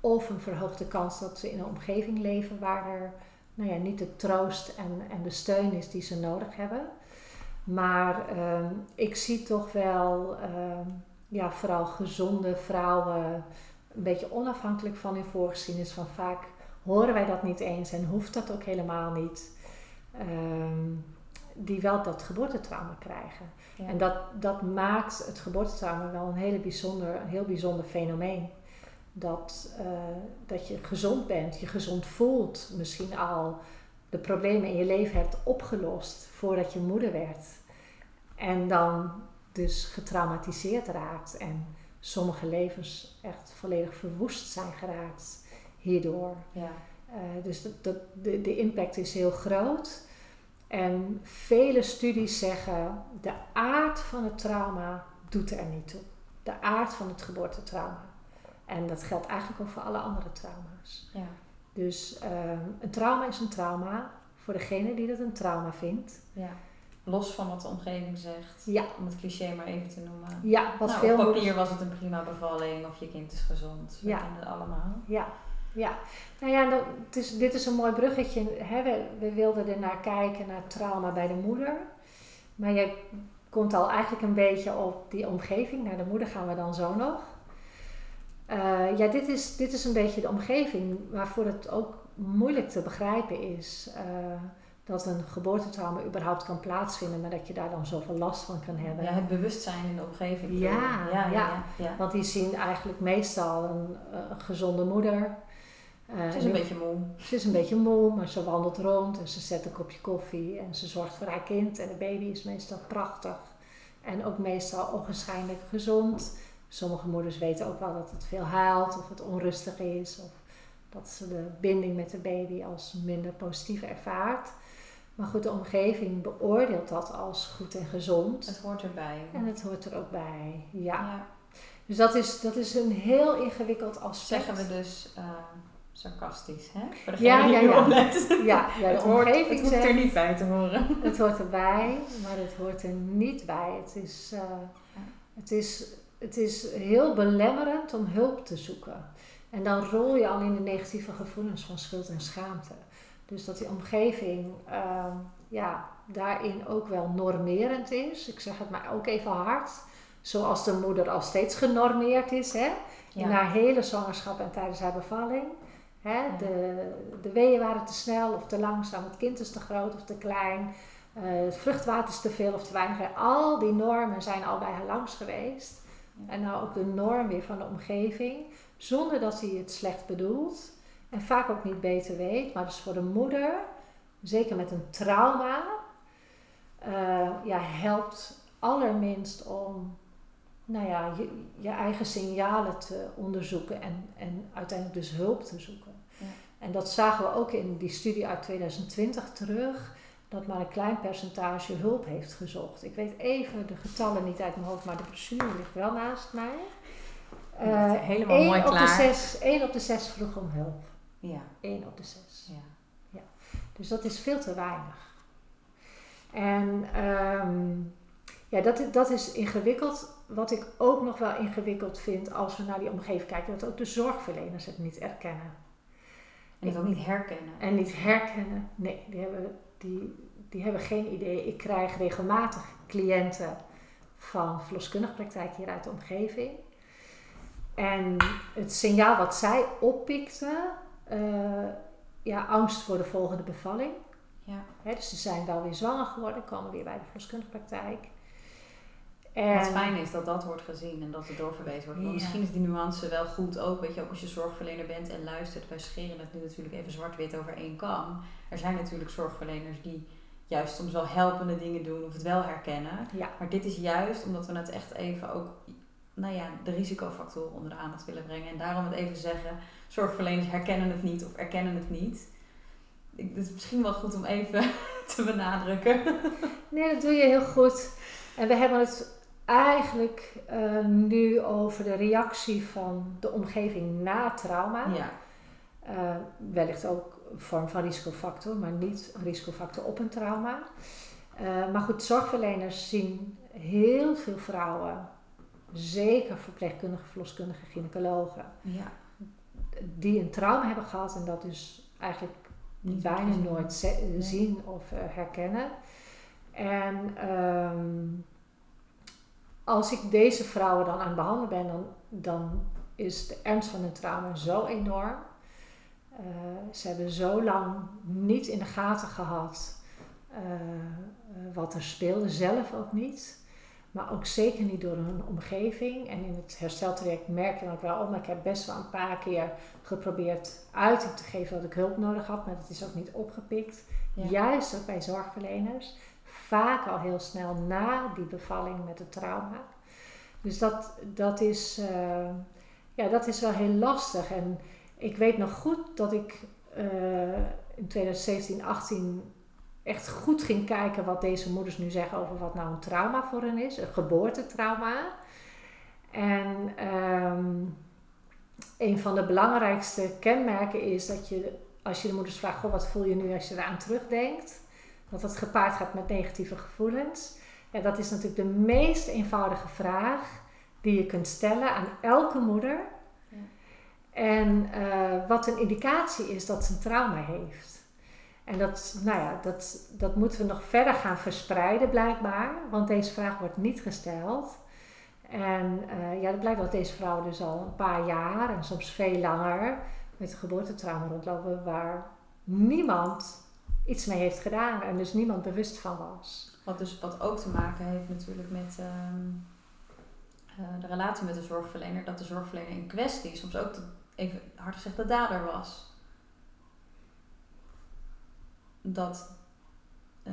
Of een verhoogde kans dat ze in een omgeving leven waar er nou ja, niet de troost en, en de steun is die ze nodig hebben. Maar uh, ik zie toch wel, uh, ja, vooral gezonde vrouwen, een beetje onafhankelijk van hun voorgeschiedenis. Van vaak horen wij dat niet eens en hoeft dat ook helemaal niet. Uh, die wel dat geboortetrauma krijgen. En dat, dat maakt het geboortetrauma wel een, hele bijzonder, een heel bijzonder fenomeen. Dat, uh, dat je gezond bent, je gezond voelt, misschien al de problemen in je leven hebt opgelost voordat je moeder werd. En dan dus getraumatiseerd raakt en sommige levens echt volledig verwoest zijn geraakt hierdoor. Ja. Uh, dus dat, dat, de, de impact is heel groot. En vele studies zeggen, de aard van het trauma doet er niet toe. De aard van het geboortetrauma. En dat geldt eigenlijk ook voor alle andere trauma's. Ja. Dus ehm, een trauma is een trauma voor degene die dat een trauma vindt. Ja. Los van wat de omgeving zegt. Ja. Om het cliché maar even te noemen. Ja, wat nou, veel op papier was het een prima bevalling of je kind is gezond. We Ja. kennen het allemaal. Ja, ja. Nou ja, dat, het is, dit is een mooi bruggetje. Hè? We, we wilden er naar kijken, naar trauma bij de moeder. Maar je komt al eigenlijk een beetje op die omgeving. Naar de moeder gaan we dan zo nog. Eh, ja, dit is, dit is een beetje de omgeving waarvoor het ook moeilijk te begrijpen is. eh, dat een geboortetrauma überhaupt kan plaatsvinden, maar dat je daar dan zoveel last van kan hebben. Ja, het bewustzijn in de omgeving. Ja, ja, ja, ja. ja, ja. Want die zien eigenlijk meestal een, eh, een gezonde moeder. Eh, Het is en een beetje moe. Ze is een beetje moe, maar ze wandelt rond en ze zet een kopje koffie en ze zorgt voor haar kind. En de baby is meestal prachtig en ook meestal onwaarschijnlijk gezond. Sommige moeders weten ook wel dat het veel huilt of het onrustig is of dat ze de binding met de baby als minder positief ervaart. Maar goed, de omgeving beoordeelt dat als goed en gezond. Het hoort erbij. En het hoort er ook bij, ja. Ja. Dus dat is, dat is een heel ingewikkeld aspect. Zeggen we dus eh, sarcastisch, hè? Voor degene Ja, ja, ja. oplet. Ja, ja de het, hoort, omgeving het hoeft er niet bij te horen. Het hoort erbij, maar het hoort er niet bij. Het is, eh, het is, het is heel belemmerend om hulp te zoeken. En dan rol je al in de negatieve gevoelens van schuld en schaamte. Dus dat die omgeving ehm, ja, daarin ook wel normerend is. Ik zeg het maar ook even hard. Zoals de moeder al steeds genormeerd is. Hè? In haar hele zwangerschap en tijdens haar bevalling. Hè? Ja. De, de weeën waren te snel of te langzaam, het kind is te groot of te klein, eh, het vruchtwater is te veel of te weinig. Al die normen zijn al bij haar langs geweest. En nou ook de norm weer van de omgeving, zonder dat hij het slecht bedoelt en vaak ook niet beter weet. Maar dus voor de moeder, zeker met een trauma, eh, ja, helpt allerminst om nou ja, je, je eigen signalen te onderzoeken en, en uiteindelijk dus hulp te zoeken. Ja. En dat zagen we ook in die studie uit 2020 terug, dat maar een klein percentage hulp heeft gezocht. Ik weet even de getallen niet uit mijn hoofd, maar de brochure ligt wel naast mij. Eh, helemaal één mooi op De klaar. zes, één op de zes vroeg om hulp. Ja, 1 op de 6. ja. Dus dat is veel te weinig. En ehm, ja, dat, dat is ingewikkeld. Wat ik ook nog wel ingewikkeld vind als we naar die omgeving kijken, dat ook de zorgverleners het niet erkennen. En het ook niet herkennen. En niet herkennen. Nee, die hebben, die, die hebben geen idee. Ik krijg regelmatig cliënten van verloskundige praktijk hier uit de omgeving. En het signaal wat zij oppikten, eh, ja, angst voor de volgende bevalling. Ja. Dus ze zijn wel weer zwanger geworden, komen weer bij de verloskundige praktijk. En, Wat fijn is dat dat wordt gezien en dat het doorverwezen wordt. Want Ja. misschien is die nuance wel goed ook. Weet je, ook als je zorgverlener bent en luistert. Wij scheren het nu natuurlijk even zwart-wit over één kam. Er zijn natuurlijk zorgverleners die juist soms wel helpende dingen doen of het wel herkennen. Ja. Maar dit is juist omdat we het echt even ook, nou ja, de risicofactoren onder de aandacht willen brengen. En daarom het even zeggen, zorgverleners herkennen het niet of erkennen het niet. Ik- Het is misschien wel goed om even te benadrukken. Nee, dat doe je heel goed. En we hebben het eigenlijk eh, nu over de reactie van de omgeving na trauma. Ja, Eh, wellicht ook een vorm van risicofactor, maar niet een risicofactor op een trauma. Eh, maar goed, zorgverleners zien heel veel vrouwen, zeker verpleegkundigen, verloskundigen, gynaecologen, ja. die een trauma hebben gehad en dat dus eigenlijk Niet bijna nooit zien of herkennen. En ehm, als ik deze vrouwen dan aan het behandelen ben, dan, dan is de ernst van hun trauma zo enorm. Eh, ze hebben zo lang niet in de gaten gehad eh, wat er speelde, zelf ook niet. Maar ook zeker niet door hun omgeving. En in het hersteltraject merk je dan ook wel, oh, maar ik heb best wel een paar keer geprobeerd uiting te geven dat ik hulp nodig had, maar dat is ook niet opgepikt. Ja. Juist ook bij zorgverleners. Vaak al heel snel na die bevalling met het trauma. Dus dat, dat, is, eh, ja, dat is wel heel lastig. En ik weet nog goed dat ik eh, in 2017, 18 echt goed ging kijken wat deze moeders nu zeggen over wat nou een trauma voor hen is. Een geboortetrauma. En ehm, een van de belangrijkste kenmerken is dat je, als je de moeders vraagt, goh, wat voel je nu als je eraan terugdenkt? Dat het gepaard gaat met negatieve gevoelens. Ja, dat is natuurlijk de meest eenvoudige vraag die je kunt stellen aan elke moeder. Ja. En uh, wat een indicatie is dat ze een trauma heeft. En dat, nou ja, dat, dat moeten we nog verder gaan verspreiden blijkbaar, want deze vraag wordt niet gesteld. En uh, ja, het blijkt dat deze vrouwen dus al een paar jaar en soms veel langer met geboortetrauma rondlopen waar niemand iets mee heeft gedaan en dus niemand bewust van was. Wat, dus, wat ook te maken heeft natuurlijk met uh, uh, de relatie met de zorgverlener, dat de zorgverlener in kwestie soms ook, even hard gezegd, de dader was. Dat, uh,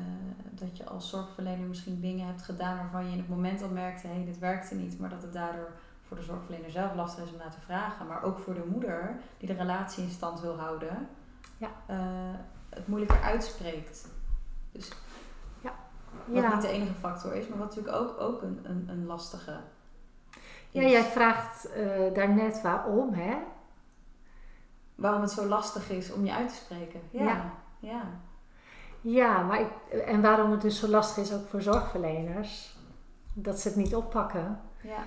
dat je als zorgverlener misschien dingen hebt gedaan waarvan je in het moment al merkte, hé, hey, dit werkte niet, maar dat het daardoor voor de zorgverlener zelf lastig is om naar te vragen, maar ook voor de moeder die de relatie in stand wil houden, ja. Uh, het moeilijker uitspreekt. Dus ja. wat ja. niet de enige factor is, maar wat natuurlijk ook, ook een, een, een lastige ja, jij vraagt uh, daarnet waarom, hè? Waarom het zo lastig is om je uit te spreken. Ja. Ja, ja. maar ik, en waarom het dus zo lastig is ook voor zorgverleners. Dat ze het niet oppakken. Ja.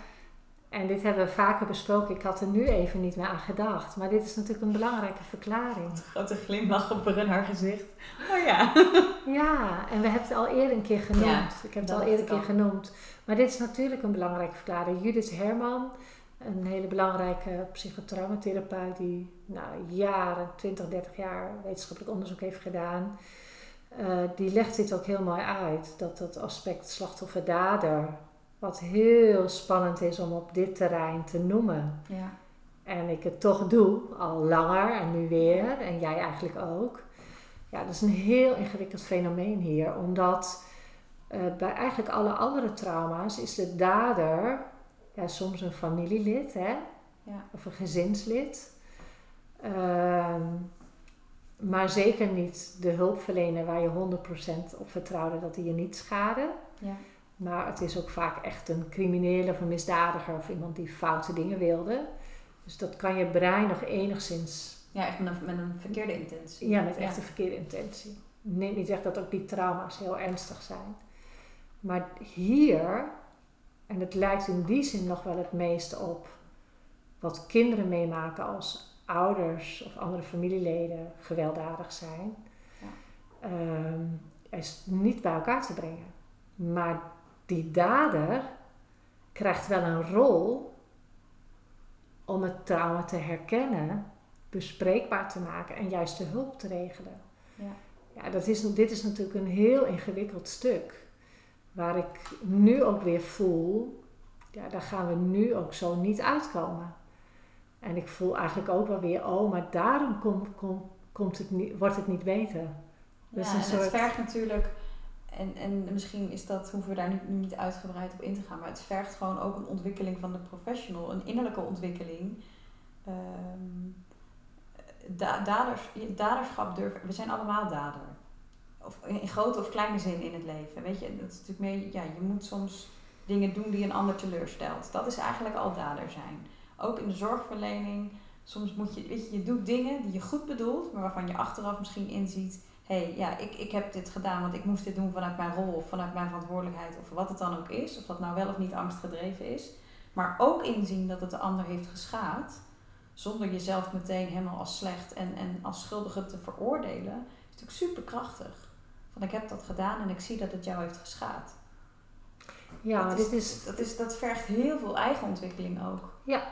En dit hebben we vaker besproken. Ik had er nu even niet meer aan gedacht. Maar dit is natuurlijk een belangrijke verklaring. Een grote glimlach op haar gezicht. Oh ja. ja, en we hebben het al eerder een keer genoemd. ik heb het al eerder een keer genoemd. Maar dit is natuurlijk een belangrijke verklaring. Judith Herman, een hele belangrijke psychotraumatherapeut die nou, jaren, 20, 30 jaar wetenschappelijk onderzoek heeft gedaan. Uh, die legt dit ook heel mooi uit. Dat dat aspect slachtoffer-dader wat heel spannend is om op dit terrein te noemen. Ja. En ik het toch doe, al langer en nu weer, en jij eigenlijk ook. Ja, dat is een heel ingewikkeld fenomeen hier, omdat uh, bij eigenlijk alle andere trauma's is de dader ja, soms een familielid hè? Ja. of een gezinslid. Uh, maar zeker niet de hulpverlener waar je 100% op vertrouwde dat hij je niet schade. Ja. Maar het is ook vaak echt een crimineel of een misdadiger of iemand die foute dingen wilde. Dus dat kan je brein nog enigszins. Ja, echt met een, met een verkeerde intentie. Ja, met echt een verkeerde intentie. Neem niet echt dat ook die trauma's heel ernstig zijn. Maar hier, en het lijkt in die zin nog wel het meeste op wat kinderen meemaken als ouders of andere familieleden gewelddadig zijn, ja. um, is niet bij elkaar te brengen. Maar die dader krijgt wel een rol om het trauma te herkennen, bespreekbaar te maken en juist de hulp te regelen. Ja. Ja, dat is, dit is natuurlijk een heel ingewikkeld stuk. Waar ik nu ook weer voel, ja, daar gaan we nu ook zo niet uitkomen. En ik voel eigenlijk ook wel weer, oh, maar daarom kom, kom, komt het niet, wordt het niet beter. Dus ja, en soort... het vergt natuurlijk en, en misschien is dat, hoeven we daar nu, niet uitgebreid op in te gaan, maar het vergt gewoon ook een ontwikkeling van de professional, een innerlijke ontwikkeling. Daders, daderschap durven, we zijn allemaal dader. Of in grote of kleine zin in het leven. Weet je, dat is natuurlijk meer, ja, je moet soms dingen doen die een ander teleurstelt. Dat is eigenlijk al dader zijn. Ook in de zorgverlening. Soms moet je, weet je, je doet dingen die je goed bedoelt, maar waarvan je achteraf misschien inziet hey, ja, ik, ik heb dit gedaan, want ik moest dit doen vanuit mijn rol of vanuit mijn verantwoordelijkheid of wat het dan ook is, of dat nou wel of niet angstgedreven is. Maar ook inzien dat het de ander heeft geschaad, zonder jezelf meteen helemaal als slecht en, en als schuldige te veroordelen, is natuurlijk super krachtig. Van ik heb dat gedaan en ik zie dat het jou heeft geschaad. Ja, dat dit is, Dat, is, dat vergt heel veel eigen ontwikkeling ook. Ja.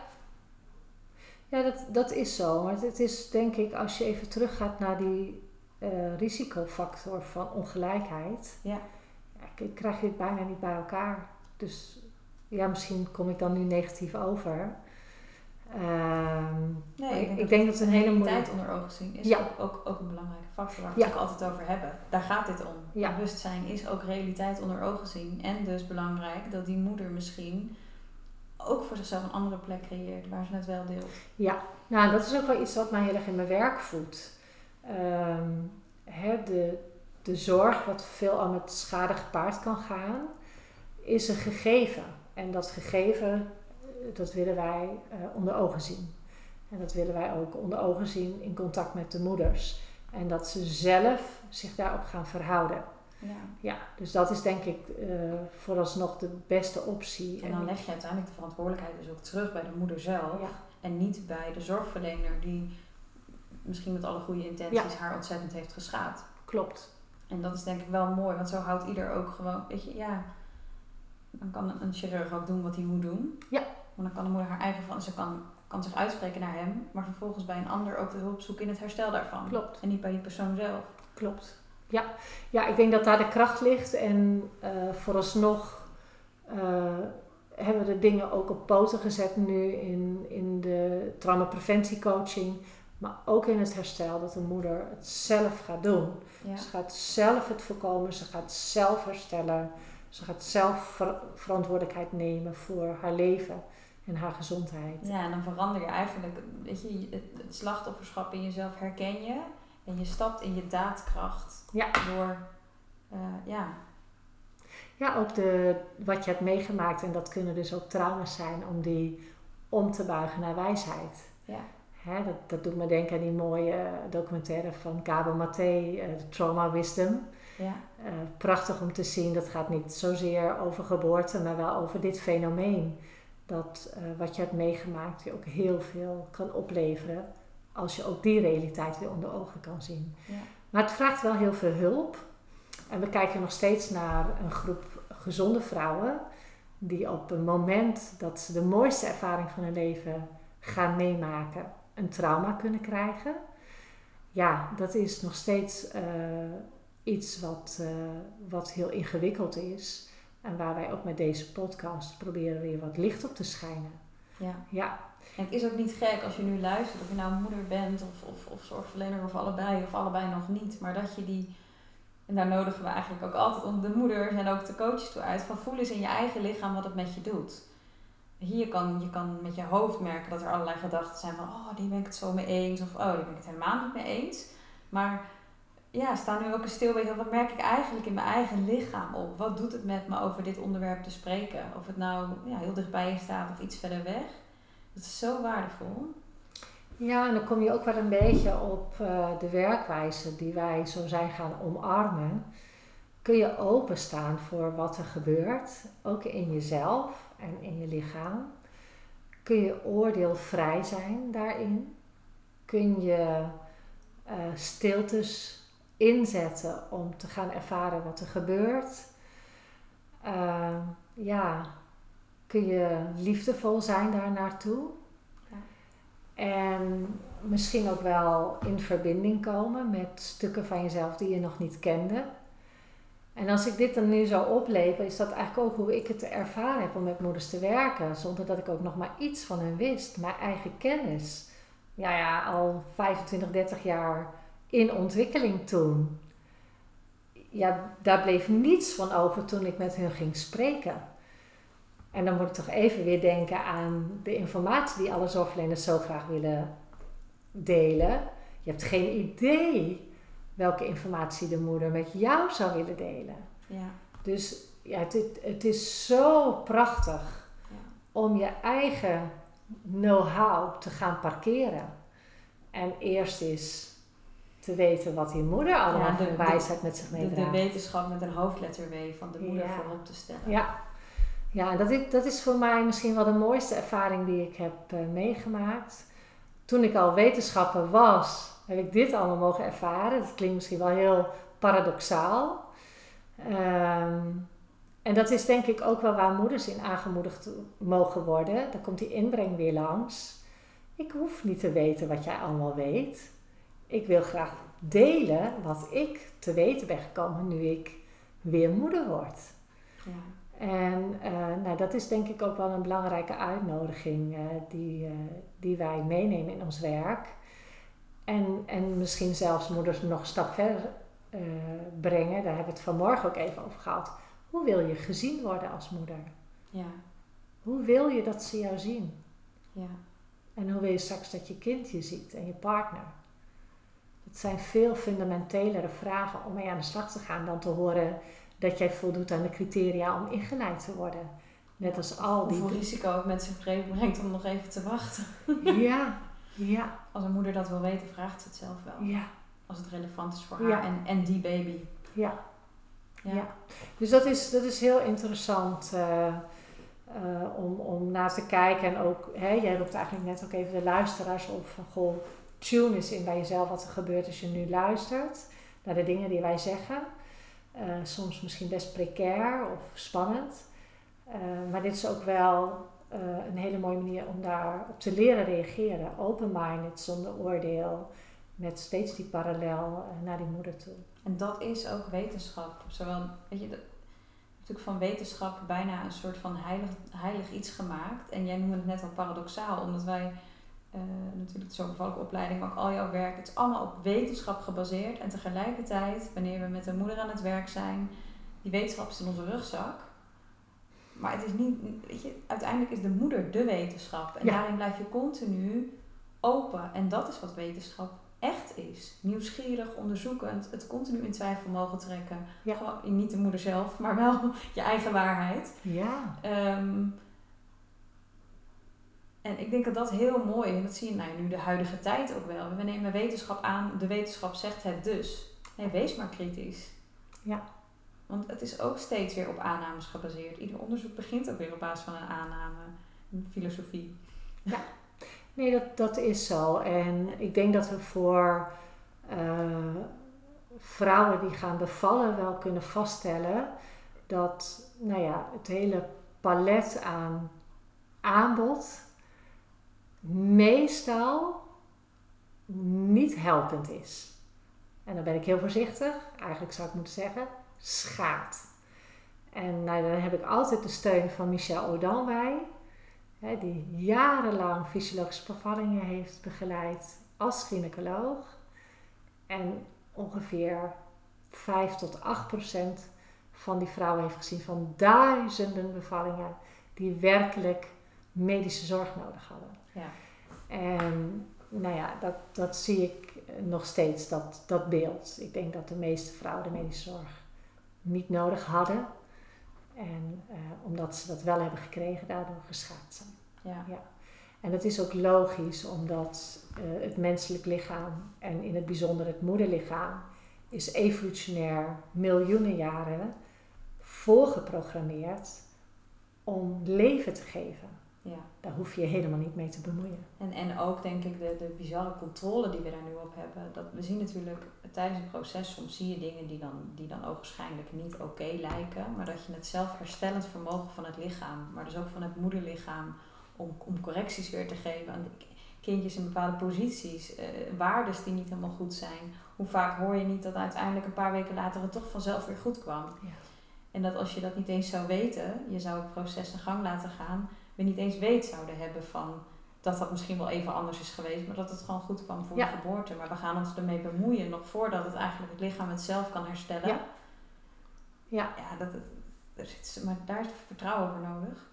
Ja, dat, dat is zo. Maar het is denk ik, als je even teruggaat naar die uh, risicofactor van ongelijkheid, ja. ja, krijg je het bijna niet bij elkaar. Dus ja, misschien kom ik dan nu negatief over. Um, nee, ik denk, dat, dat, het een hele moeilijke... onder ogen zien is ook, ook, ook, een belangrijke factor waar we het ook altijd over hebben. Daar gaat dit om. Bewustzijn is ook realiteit onder ogen zien. En dus belangrijk dat die moeder misschien ook voor zichzelf een andere plek creëert waar ze het wel deelt. Ja, nou dat is ook wel iets wat mij heel erg in mijn werk voedt um, de, de zorg, wat veel aan met schade gepaard kan gaan, is een gegeven. En dat gegeven, dat willen wij uh, onder ogen zien. En dat willen wij ook onder ogen zien in contact met de moeders. En dat ze zelf zich daarop gaan verhouden. Ja. Ja, dus dat is denk ik uh, vooralsnog de beste optie. En dan leg je uiteindelijk de verantwoordelijkheid dus ook terug bij de moeder zelf. Ja. En niet bij de zorgverlener die misschien met alle goede intenties haar ontzettend heeft geschaad. Klopt. En dat is denk ik wel mooi, want zo houdt ieder ook gewoon, weet je, ja, dan kan een chirurg ook doen wat hij moet doen. Ja. Want dan kan de moeder haar eigen van, ze kan, kan zich uitspreken naar hem, maar vervolgens bij een ander ook de hulp zoeken in het herstel daarvan. Klopt. En niet bij die persoon zelf. Klopt. Ja, ja ik denk dat daar de kracht ligt en uh, vooralsnog uh, hebben we de dingen ook op poten gezet nu in, in de traumapreventiecoaching, maar ook in het herstel, dat de moeder het zelf gaat doen. Ja. Ze gaat zelf het voorkomen, ze gaat zelf herstellen, ze gaat zelf ver verantwoordelijkheid nemen voor haar leven en haar gezondheid. Ja, en dan verander je eigenlijk, weet je, het, het slachtofferschap in jezelf herken je en je stapt in je daadkracht Ja. door, uh, ja, Ja, ook de, wat je hebt meegemaakt, en dat kunnen dus ook trauma's zijn, om die om te buigen naar wijsheid. ja, Hè, dat, dat doet me denken aan die mooie documentaire van Gabo Maté, eh, Trauma Wisdom. ja, Eh, prachtig om te zien, dat gaat niet zozeer over geboorte, maar wel over dit fenomeen. Dat eh, wat je hebt meegemaakt je ook heel veel kan opleveren als je ook die realiteit weer onder ogen kan zien. ja. Maar het vraagt wel heel veel hulp. En we kijken nog steeds naar een groep gezonde vrouwen die op een moment dat ze de mooiste ervaring van hun leven gaan meemaken, een trauma kunnen krijgen. Ja, dat is nog steeds eh, iets wat, eh, wat heel ingewikkeld is. En waar wij ook met deze podcast proberen weer wat licht op te schijnen. ja. Ja, En het is ook niet gek als je nu luistert, of je nou moeder bent of, of, of zorgverlener of allebei, of allebei nog niet, maar dat je die, en daar nodigen we eigenlijk ook altijd om de moeders en ook de coaches toe uit, van voel eens in je eigen lichaam wat het met je doet. Hier kan je kan met je hoofd merken dat er allerlei gedachten zijn van, oh, die ben ik het zo mee eens, of oh, die ben ik het helemaal niet mee eens. Maar ja, sta nu ook eens stil bij, wat merk ik eigenlijk in mijn eigen lichaam op? Wat doet het met me over dit onderwerp te spreken? Of het nou ja, heel dichtbij je staat of iets verder weg. Dat is zo waardevol. Ja, en dan kom je ook wel een beetje op eh, de werkwijze die wij zo zijn gaan omarmen. Kun je openstaan voor wat er gebeurt, ook in jezelf en in je lichaam. Kun je oordeelvrij zijn daarin. Kun je uh, stiltes inzetten om te gaan ervaren wat er gebeurt. Uh, ja, kun je liefdevol zijn daar naartoe. Ja. En misschien ook wel in verbinding komen met stukken van jezelf die je nog niet kende. En als ik dit dan nu zo opleven, is dat eigenlijk ook hoe ik het ervaren heb om met moeders te werken. Zonder dat ik ook nog maar iets van hen wist. Mijn eigen kennis. Ja, ja, al 25, 30 jaar in ontwikkeling toen. Ja, daar bleef niets van over toen ik met hun ging spreken. En dan moet ik toch even weer denken aan de informatie die alle zorgverleners zo graag willen delen. Je hebt geen idee welke informatie de moeder met jou zou willen delen. Ja. Dus ja, het, het is zo prachtig Ja. om je eigen know-how te gaan parkeren. En eerst eens te weten wat die moeder allemaal Ja, de- de- wijsheid met zich De, de meedraagt. wetenschap met een hoofdletter W van de moeder Ja. voorop te stellen. Ja, ja dat, is, dat is voor mij misschien wel de mooiste ervaring die ik heb eh, meegemaakt. Toen ik al wetenschapper was, heb ik dit allemaal mogen ervaren. Dat klinkt misschien wel heel paradoxaal. Ehm, en dat is denk ik ook wel waar moeders in aangemoedigd mogen worden. Dan komt die inbreng weer langs. Ik hoef niet te weten wat jij allemaal weet. Ik wil graag delen wat ik te weten ben gekomen nu ik weer moeder word. Ja. En eh, nou, dat is denk ik ook wel een belangrijke uitnodiging eh, die, eh, die wij meenemen in ons werk. En, en misschien zelfs moeders nog een stap verder eh, brengen. Daar hebben we het vanmorgen ook even over gehad. Hoe wil je gezien worden als moeder? Ja. Hoe wil je dat ze jou zien? Ja. En hoe wil je straks dat je kind je ziet en je partner? Dat zijn veel fundamentelere vragen om mee aan de slag te gaan dan te horen dat jij voldoet aan de criteria om ingeleid te worden. Net als al die. Hoeveel risico het met zich brengt om nog even te wachten. Ja, Ja. Als een moeder dat wil weten, vraagt ze het zelf wel. Ja. Als het relevant is voor haar Ja. en, en die baby. Ja. Ja. Ja. Dus dat is, dat is heel interessant eh, eh, om, om naar te kijken. En ook, hè, jij roept eigenlijk net ook even de luisteraars op van goh, tune eens in bij jezelf wat er gebeurt als je nu luistert naar de dingen die wij zeggen. Eh, soms misschien best precair of spannend. Maar dit is ook wel eh, een hele mooie manier om daarop te leren reageren. Open-minded, zonder oordeel. Met steeds die parallel eh, naar die moeder toe. En dat is ook wetenschap. Zowel, weet je, dat, natuurlijk van wetenschap bijna een soort van heilig, heilig iets gemaakt. En jij noemde het net al paradoxaal, omdat wij eh, natuurlijk zorgbevallige opleiding, maar ook al jouw werk, het is allemaal op wetenschap gebaseerd. En tegelijkertijd, wanneer we met een moeder aan het werk zijn, die wetenschap is in onze rugzak. Maar het is niet, weet je, uiteindelijk is de moeder de wetenschap. En Ja. daarin blijf je continu open. En dat is wat wetenschap echt is. Nieuwsgierig, onderzoekend, het continu in twijfel mogen trekken. Ja. Gewoon, niet de moeder zelf, maar wel je eigen waarheid. Ja. Ehm, en ik denk dat dat heel mooi is. En dat zie je nou, nu de huidige tijd ook wel. We nemen wetenschap aan, de wetenschap zegt het dus. Nee, wees maar kritisch. Ja. Want het is ook steeds weer op aannames gebaseerd. Ieder onderzoek begint ook weer op basis van een aanname. Een filosofie. Nee, dat, dat is zo. En ik denk dat we voor eh, vrouwen die gaan bevallen wel kunnen vaststellen dat nou ja, het hele palet aan aanbod meestal niet helpend is. En dan ben ik heel voorzichtig, eigenlijk zou ik moeten zeggen, schaadt. En nou, dan heb ik altijd de steun van Michel Odan bij. Hè, die jarenlang fysiologische bevallingen heeft begeleid als gynaecoloog. En ongeveer 5 tot 8 procent van die vrouwen heeft gezien van duizenden bevallingen die werkelijk medische zorg nodig hadden. Ja. En nou ja, dat, dat zie ik nog steeds, dat, dat beeld. Ik denk dat de meeste vrouwen de medische zorg niet nodig hadden. En eh, omdat ze dat wel hebben gekregen, daardoor geschaad zijn. Ja. En dat is ook logisch, omdat eh, het menselijk lichaam en in het bijzonder het moederlichaam is evolutionair miljoenen jaren voorgeprogrammeerd om leven te geven. Ja. Daar hoef je je helemaal niet mee te bemoeien. En, en ook denk ik de, de bizarre controle die we daar nu op hebben. Dat we zien natuurlijk tijdens het proces, soms zie je dingen die dan, die dan ogenschijnlijk niet oké lijken. Maar dat je het zelfherstellend vermogen van het lichaam, maar dus ook van het moederlichaam, om, om correcties weer te geven aan de kindjes in bepaalde posities, eh, waardes die niet helemaal goed zijn. Hoe vaak hoor je niet dat uiteindelijk een paar weken later het toch vanzelf weer goed kwam. Ja. En dat als je dat niet eens zou weten, je zou het proces zijn gang laten gaan, we niet eens weet zouden hebben van dat dat misschien wel even anders is geweest, maar dat het gewoon goed kwam voor Ja. de geboorte. Maar we gaan ons ermee bemoeien nog voordat het eigenlijk het lichaam het zelf kan herstellen. Ja. Ja. Ja, dat, er zit, maar daar is vertrouwen voor nodig.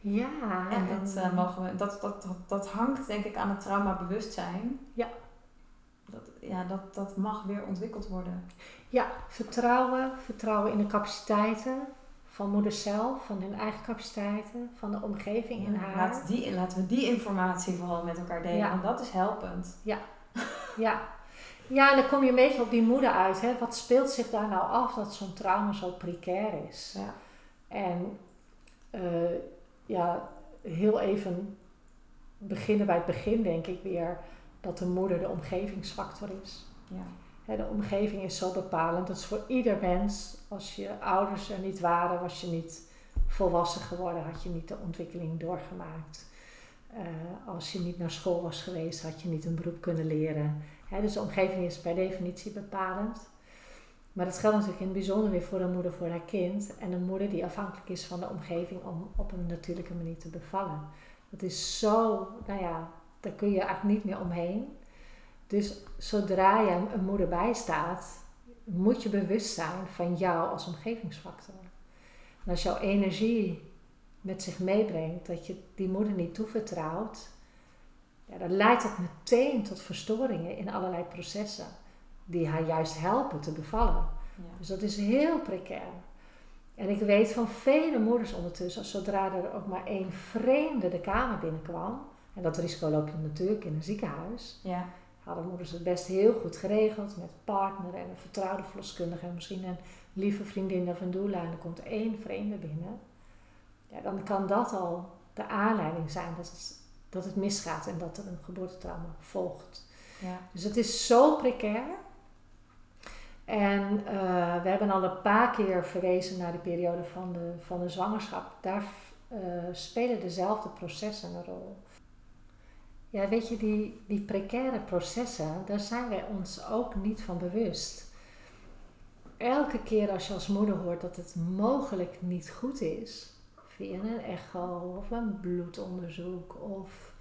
Ja, En dat, eh, mogen we, dat, dat, dat, dat hangt denk ik aan het traumabewustzijn. Ja. Dat, ja, dat, dat mag weer ontwikkeld worden. ja, vertrouwen, vertrouwen in de capaciteiten van moeder zelf, van hun eigen capaciteiten, van de omgeving in haar. Laat die, laten we die informatie vooral met elkaar delen, Ja. want dat is helpend. Ja. ja, en dan kom je een beetje op die moeder uit. Hè? Wat speelt zich daar nou af dat zo'n trauma zo precair is? Ja. En eh, ja, heel even beginnen bij het begin, denk ik weer, dat de moeder de omgevingsfactor is. Ja. Hè, de omgeving is zo bepalend. Dat is voor ieder mens. Als je ouders er niet waren, was je niet volwassen geworden, had je niet de ontwikkeling doorgemaakt. Eh, als je niet naar school was geweest, had je niet een beroep kunnen leren. Dus de omgeving is per definitie bepalend. Maar dat geldt natuurlijk in het bijzonder weer voor een moeder voor haar kind. En een moeder die afhankelijk is van de omgeving om op een natuurlijke manier te bevallen. Dat is zo, nou ja, daar kun je eigenlijk niet meer omheen. Dus zodra je een moeder bijstaat, moet je bewust zijn van jou als omgevingsfactor. En als jouw energie met zich meebrengt dat je die moeder niet toevertrouwt, ja, dan leidt dat meteen tot verstoringen in allerlei processen die haar juist helpen te bevallen. Ja. Dus dat is heel precair. En ik weet van vele moeders ondertussen, zodra er ook maar één vreemde de kamer binnenkwam, En dat risico loop je natuurlijk in een ziekenhuis. Ja. Hadden moeders het best heel goed geregeld met een partner en een vertrouwde verloskundige en misschien een lieve vriendin of een doula en er komt één vreemde binnen. Ja, dan kan dat al de aanleiding zijn dat het, dat het misgaat en dat er een geboortetrauma volgt. Ja. Dus het is zo precair. En eh, we hebben al een paar keer verwezen naar de periode van de, van de zwangerschap. Daar eh, spelen dezelfde processen een rol. Ja, weet je, die, die precaire processen, daar zijn wij ons ook niet van bewust. Elke keer als je als moeder hoort dat het mogelijk niet goed is, via een echo of een bloedonderzoek of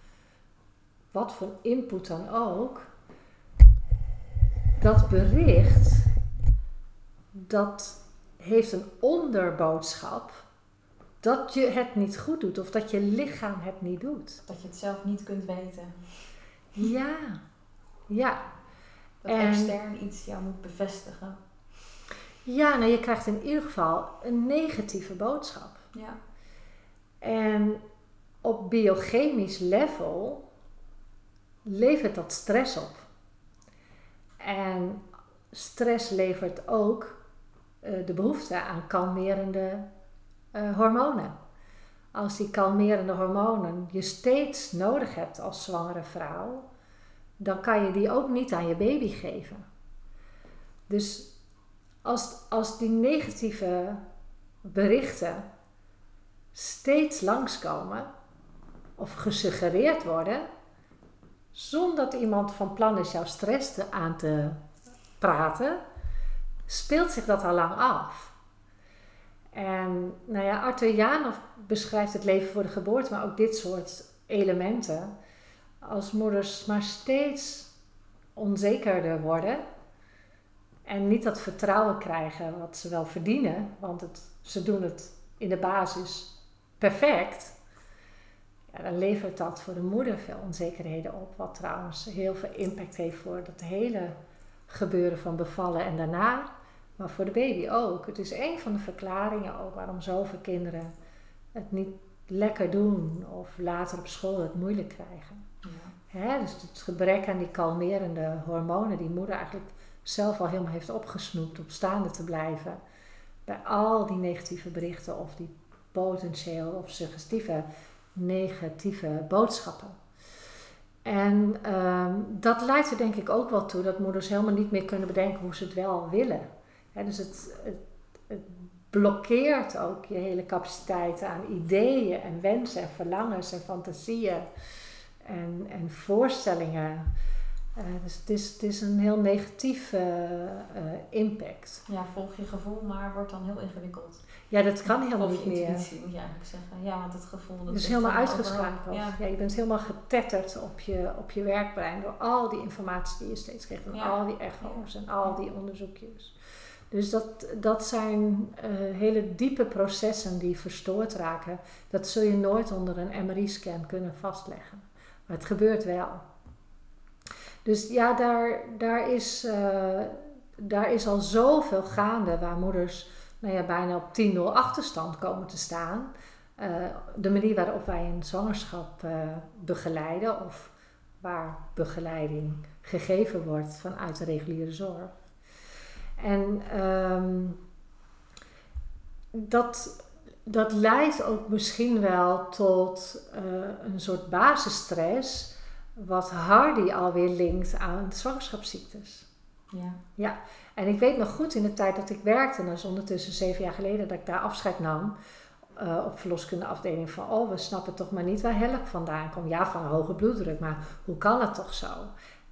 wat voor input dan ook, dat bericht, dat heeft een onderboodschap dat je het niet goed doet of dat je lichaam het niet doet. Dat je het zelf niet kunt weten. Ja, ja. Dat En- extern iets jou moet bevestigen. Ja, nou je krijgt in ieder geval een negatieve boodschap. Ja. En op biochemisch level levert dat stress op. En stress levert ook eh, de behoefte aan kalmerende eh, hormonen. Als die kalmerende hormonen je steeds nodig hebt als zwangere vrouw, dan kan je die ook niet aan je baby geven. Dus als, als die negatieve berichten steeds langskomen of gesuggereerd worden, zonder dat iemand van plan is jouw stress te, aan te praten, speelt zich dat al lang af. En nou ja, Arthur Janov beschrijft het leven voor de geboorte, maar ook dit soort elementen. Als moeders maar steeds onzekerder worden en niet dat vertrouwen krijgen wat ze wel verdienen, want het, ze doen het in de basis perfect, ja, dan levert dat voor de moeder veel onzekerheden op. Wat trouwens heel veel impact heeft voor het hele gebeuren van bevallen en daarna, maar voor de baby ook. Het is een van de verklaringen ook waarom zoveel kinderen het niet lekker doen of later op school het moeilijk krijgen. Ja. Hè, dus het gebrek aan die kalmerende hormonen die moeder eigenlijk zelf al helemaal heeft opgesnoept om staande te blijven bij al die negatieve berichten of die potentieel of suggestieve negatieve boodschappen. En ehm, dat leidt er denk ik ook wel toe dat moeders helemaal niet meer kunnen bedenken hoe ze het wel willen. Hè, dus het, het, het blokkeert ook je hele capaciteit aan ideeën en wensen en verlangens en fantasieën en, en voorstellingen. Eh, dus het is, het is een heel negatieve eh, impact. ja, volg je gevoel, maar wordt dan heel ingewikkeld. Ja, dat kan helemaal niet je meer. intuïtie, moet je eigenlijk zeggen. Ja, want het gevoel... Dat Het is helemaal uitgeschakeld. Ja. Ja. je bent helemaal getetterd op je, op je werkbrein door al die informatie die je steeds krijgt. Ja. al die echo's en al die onderzoekjes. Dus dat, dat zijn eh, hele diepe processen die verstoord raken. Dat zul je nooit onder een MRI-scan kunnen vastleggen. Maar het gebeurt wel. Dus ja, daar, daar, is, eh, daar is al zoveel gaande waar moeders nou ja, bijna op 10-0 achterstand komen te staan. Eh, de manier waarop wij een zwangerschap begeleiden of waar begeleiding gegeven wordt vanuit de reguliere zorg. En ehm, dat, dat leidt ook misschien wel tot eh, een soort basisstress, wat Hardy alweer linkt aan zwangerschapsziektes. Ja. En ik weet nog goed in de tijd dat ik werkte, en dat is ondertussen zeven jaar geleden dat ik daar afscheid nam, eh, op verloskundeafdeling van, oh, we snappen toch maar niet waar help vandaan komt. Ja, van hoge bloeddruk, maar hoe kan het toch zo?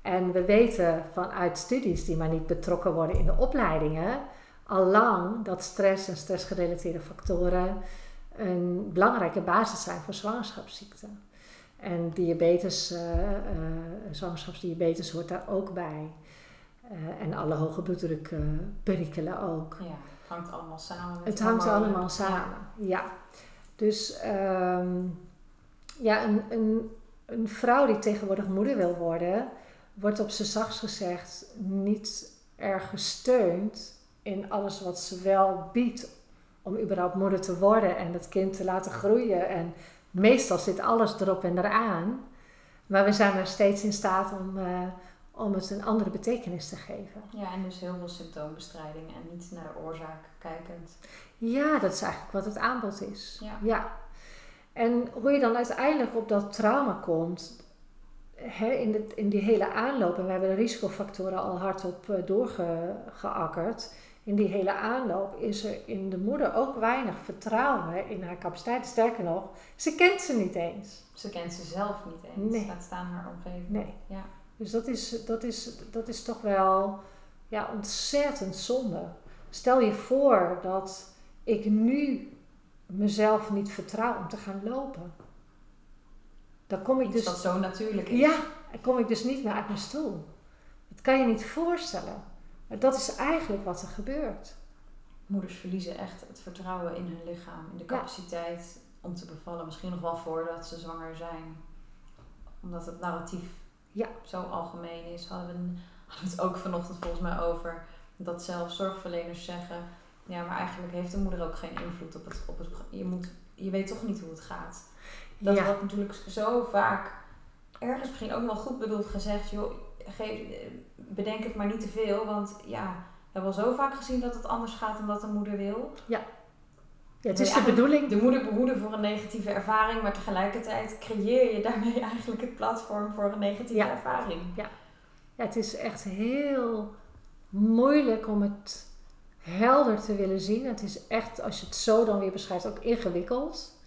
En we weten vanuit studies die maar niet betrokken worden in de opleidingen, al lang dat stress en stressgerelateerde factoren een belangrijke basis zijn voor zwangerschapsziekten. En diabetes, eh, eh, zwangerschapsdiabetes hoort daar ook bij. Eh, en alle hoge bloeddruk eh, perikelen ook. ja, het hangt allemaal samen. met Het hangt allemaal samen, ja. Dus ehm, ja, een, een, een vrouw die tegenwoordig moeder wil worden, wordt op z'n zachtst gezegd niet erg gesteund in alles wat ze wel biedt om überhaupt moeder te worden en het kind te laten groeien. En meestal zit alles erop en eraan. Maar we zijn maar steeds in staat om, eh, om het een andere betekenis te geven. Ja, en dus heel veel symptoombestrijding en niet naar de oorzaak kijkend. Ja, dat is eigenlijk wat het aanbod is. Ja. En hoe je dan uiteindelijk op dat trauma komt, in, de, in die hele aanloop, en we hebben de risicofactoren al hardop uh, doorgeakkerd. In die hele aanloop is er in de moeder ook weinig vertrouwen in haar capaciteit. Sterker nog, ze kent ze niet eens. Ze kent ze zelf niet eens. Nee. Laat staan haar omgeving. Nee. Ja. Dus dat is, dat is, dat is toch wel ja, ontzettend zonde. Stel je voor dat ik nu mezelf niet vertrouw om te gaan lopen. Dan kom ik Iets dus. dat zo natuurlijk is. Ja, dan kom ik dus niet meer uit mijn stoel. Dat kan je niet voorstellen. Maar dat is eigenlijk wat er gebeurt. Moeders verliezen echt het vertrouwen in hun lichaam, in de Ja. capaciteit om te bevallen. Misschien nog wel voordat ze zwanger zijn. Omdat het narratief Ja. zo algemeen is. Hadden we, een- hadden we het ook vanochtend volgens mij over. Dat zelfs zorgverleners zeggen. Ja, maar eigenlijk heeft de moeder ook geen invloed op het. Op het je, moet, je weet toch niet hoe het gaat. Dat ja. wordt natuurlijk zo vaak ergens misschien ook wel goed bedoeld gezegd. Joh, geef, bedenk het maar niet te veel. Want ja, we hebben al zo vaak gezien dat het anders gaat dan dat de moeder wil. ja, het Nee, is de bedoeling. De moeder behoeden voor een negatieve ervaring, maar tegelijkertijd creëer je daarmee eigenlijk het platform voor een negatieve Ja. ervaring. Ja, het is echt heel moeilijk om het helder te willen zien. Het is echt, als je het zo dan weer beschrijft, ook ingewikkeld.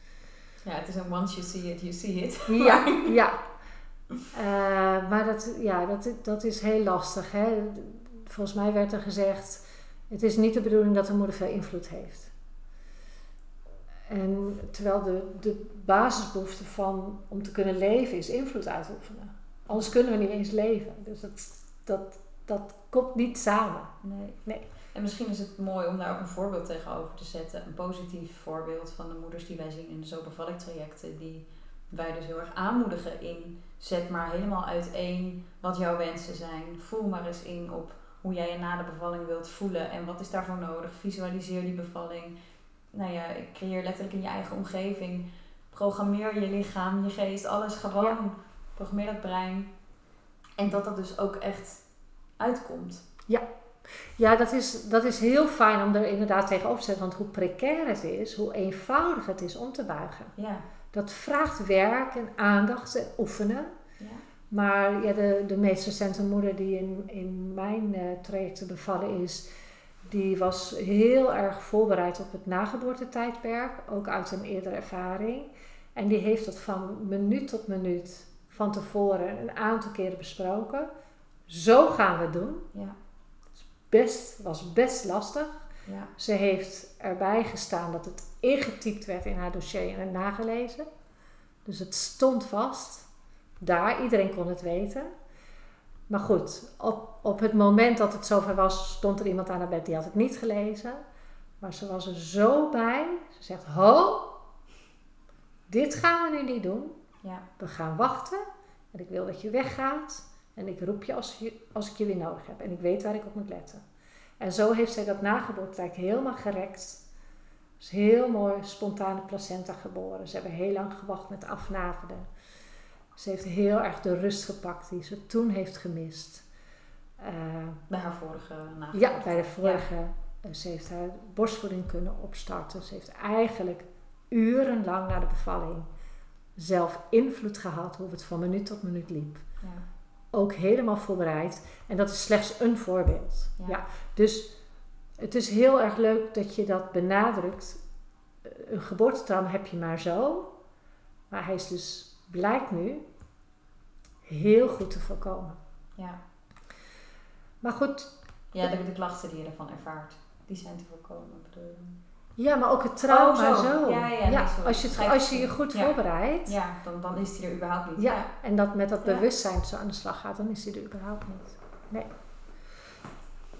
Ja, het is een once you see it, you see it. Ja, ja. Eh, maar dat, ja, dat, dat is heel lastig. Hè? Volgens mij werd er gezegd: het is niet de bedoeling dat de moeder veel invloed heeft. En terwijl de, de basisbehoefte van om te kunnen leven is invloed uitoefenen. Anders kunnen we niet eens leven. Dus dat, dat, dat komt niet samen. Nee. Nee. En misschien is het mooi om daar ook een voorbeeld tegenover te zetten. Een positief voorbeeld van de moeders die wij zien in de Zo beval ik trajecten. Die wij dus heel erg aanmoedigen in zet maar helemaal uiteen wat jouw wensen zijn. Voel maar eens in op hoe jij je na de bevalling wilt voelen. En wat is daarvoor nodig. Visualiseer die bevalling. Nou ja, creëer letterlijk in je eigen omgeving. Programmeer je lichaam, je geest, alles gewoon. Ja. Programmeer dat brein. En dat dat dus ook echt uitkomt. Ja, dat is, dat is heel fijn om er inderdaad tegenover te zetten. Want hoe precair het is, hoe eenvoudig het is om te buigen. Ja, Dat vraagt werk en aandacht en oefenen. ja. Maar ja, de, de meest recente moeder die in, in mijn eh, trajecten bevallen is, die was heel erg voorbereid op het nageboortetijdperk, ook uit een eerdere ervaring. En die heeft dat van minuut tot minuut van tevoren een aantal keren besproken. Zo gaan we het doen. Ja, Best, was best lastig. ja. Ze heeft erbij gestaan dat het ingetypt werd in haar dossier en nagelezen. Dus het stond vast. Daar, iedereen kon het weten. Maar goed, op, op het moment dat het zover was, stond er iemand aan haar bed die had het niet gelezen. Maar ze was er zo bij. Ze zegt, ho, dit gaan we nu niet doen. ja. We gaan wachten. En ik wil dat je weggaat. En ik roep je als, je als ik je weer nodig heb. En ik weet waar ik op moet letten. En zo heeft zij dat nageboortetijd helemaal gerekt. is heel mooi spontane placenta geboren. Ze hebben heel lang gewacht met afnavelen. Ze heeft heel erg de rust gepakt die ze toen heeft gemist. Eh, Bij haar vorige nageboorte. ja, bij de vorige. Ze heeft haar borstvoeding kunnen opstarten. Ze heeft eigenlijk urenlang na de bevalling zelf invloed gehad hoe het van minuut tot minuut liep. Ja. Ook helemaal voorbereid. En dat is slechts een voorbeeld. Ja. Ja. Dus het is heel erg leuk dat je dat benadrukt. Eh, Een geboortetrauma heb je maar zo. Maar hij is dus, blijkt nu, heel goed te voorkomen. Ja. Maar goed, Ja, de, de klachten die je ervan ervaart, die zijn te voorkomen. bedoel? Ja, maar ook het trauma Oh, zo. zo. Ja, ja, nee, sorry. als, je het, als je je goed Ja. voorbereidt. Ja, dan, dan is die er überhaupt niet. Ja, en dat met dat Ja. bewustzijn zo aan de slag gaat, dan is die er überhaupt niet. Nee.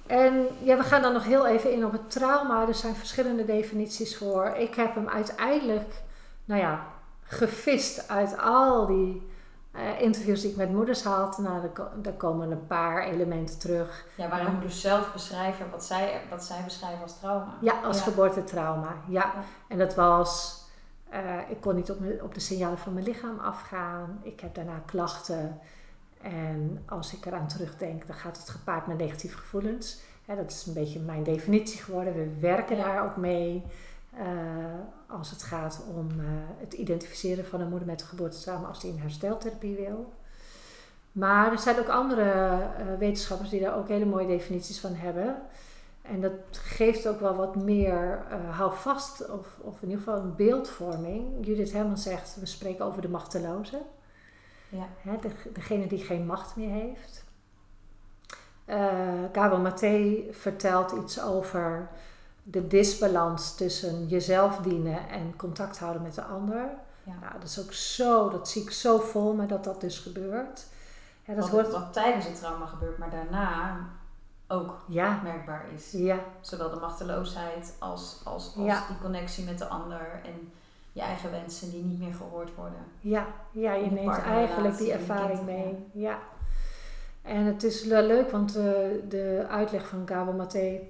En ja, we gaan dan nog heel even in op het trauma. Er zijn verschillende definities voor. Ik heb hem uiteindelijk, nou ja, gevist uit al die eh, interviews die ik met moeders had. Nou, er, er komen een paar elementen terug. Ja, waarin moeders zelf beschrijven wat zij, wat zij beschrijven als trauma. Ja, als Ja. geboortetrauma. Ja. Ja. En dat was Eh, ik kon niet op, op de signalen van mijn lichaam afgaan. Ik heb daarna klachten. En als ik eraan terugdenk, dan gaat het gepaard met negatieve gevoelens. Hè, dat is een beetje mijn definitie geworden. We werken daar ook mee. eh, als het gaat om eh, het identificeren van een moeder met een geboortetrauma als die een hersteltherapie wil. Maar er zijn ook andere eh, wetenschappers die daar ook hele mooie definities van hebben. En dat geeft ook wel wat meer uh, houvast, of, of in ieder geval een beeldvorming. Judith Herman zegt, we spreken over de machteloze. Ja. Hè, de, degene die geen macht meer heeft. Uh, Gabo Maté vertelt iets over de disbalans tussen jezelf dienen en contact houden met de ander. Ja. Nou, dat is ook zo, dat zie ik zo vol me dat dat dus gebeurt. Ja, dat wordt... tijdens het trauma gebeurt, maar daarna ook ja. merkbaar is. Ja. Zowel de machteloosheid als, als, als Ja. die connectie met de ander en je eigen wensen die niet meer gehoord worden. Ja, ja je neemt eigenlijk die ervaring mee. Ja. En het is wel leuk, want eh, de uitleg van Gabo Maté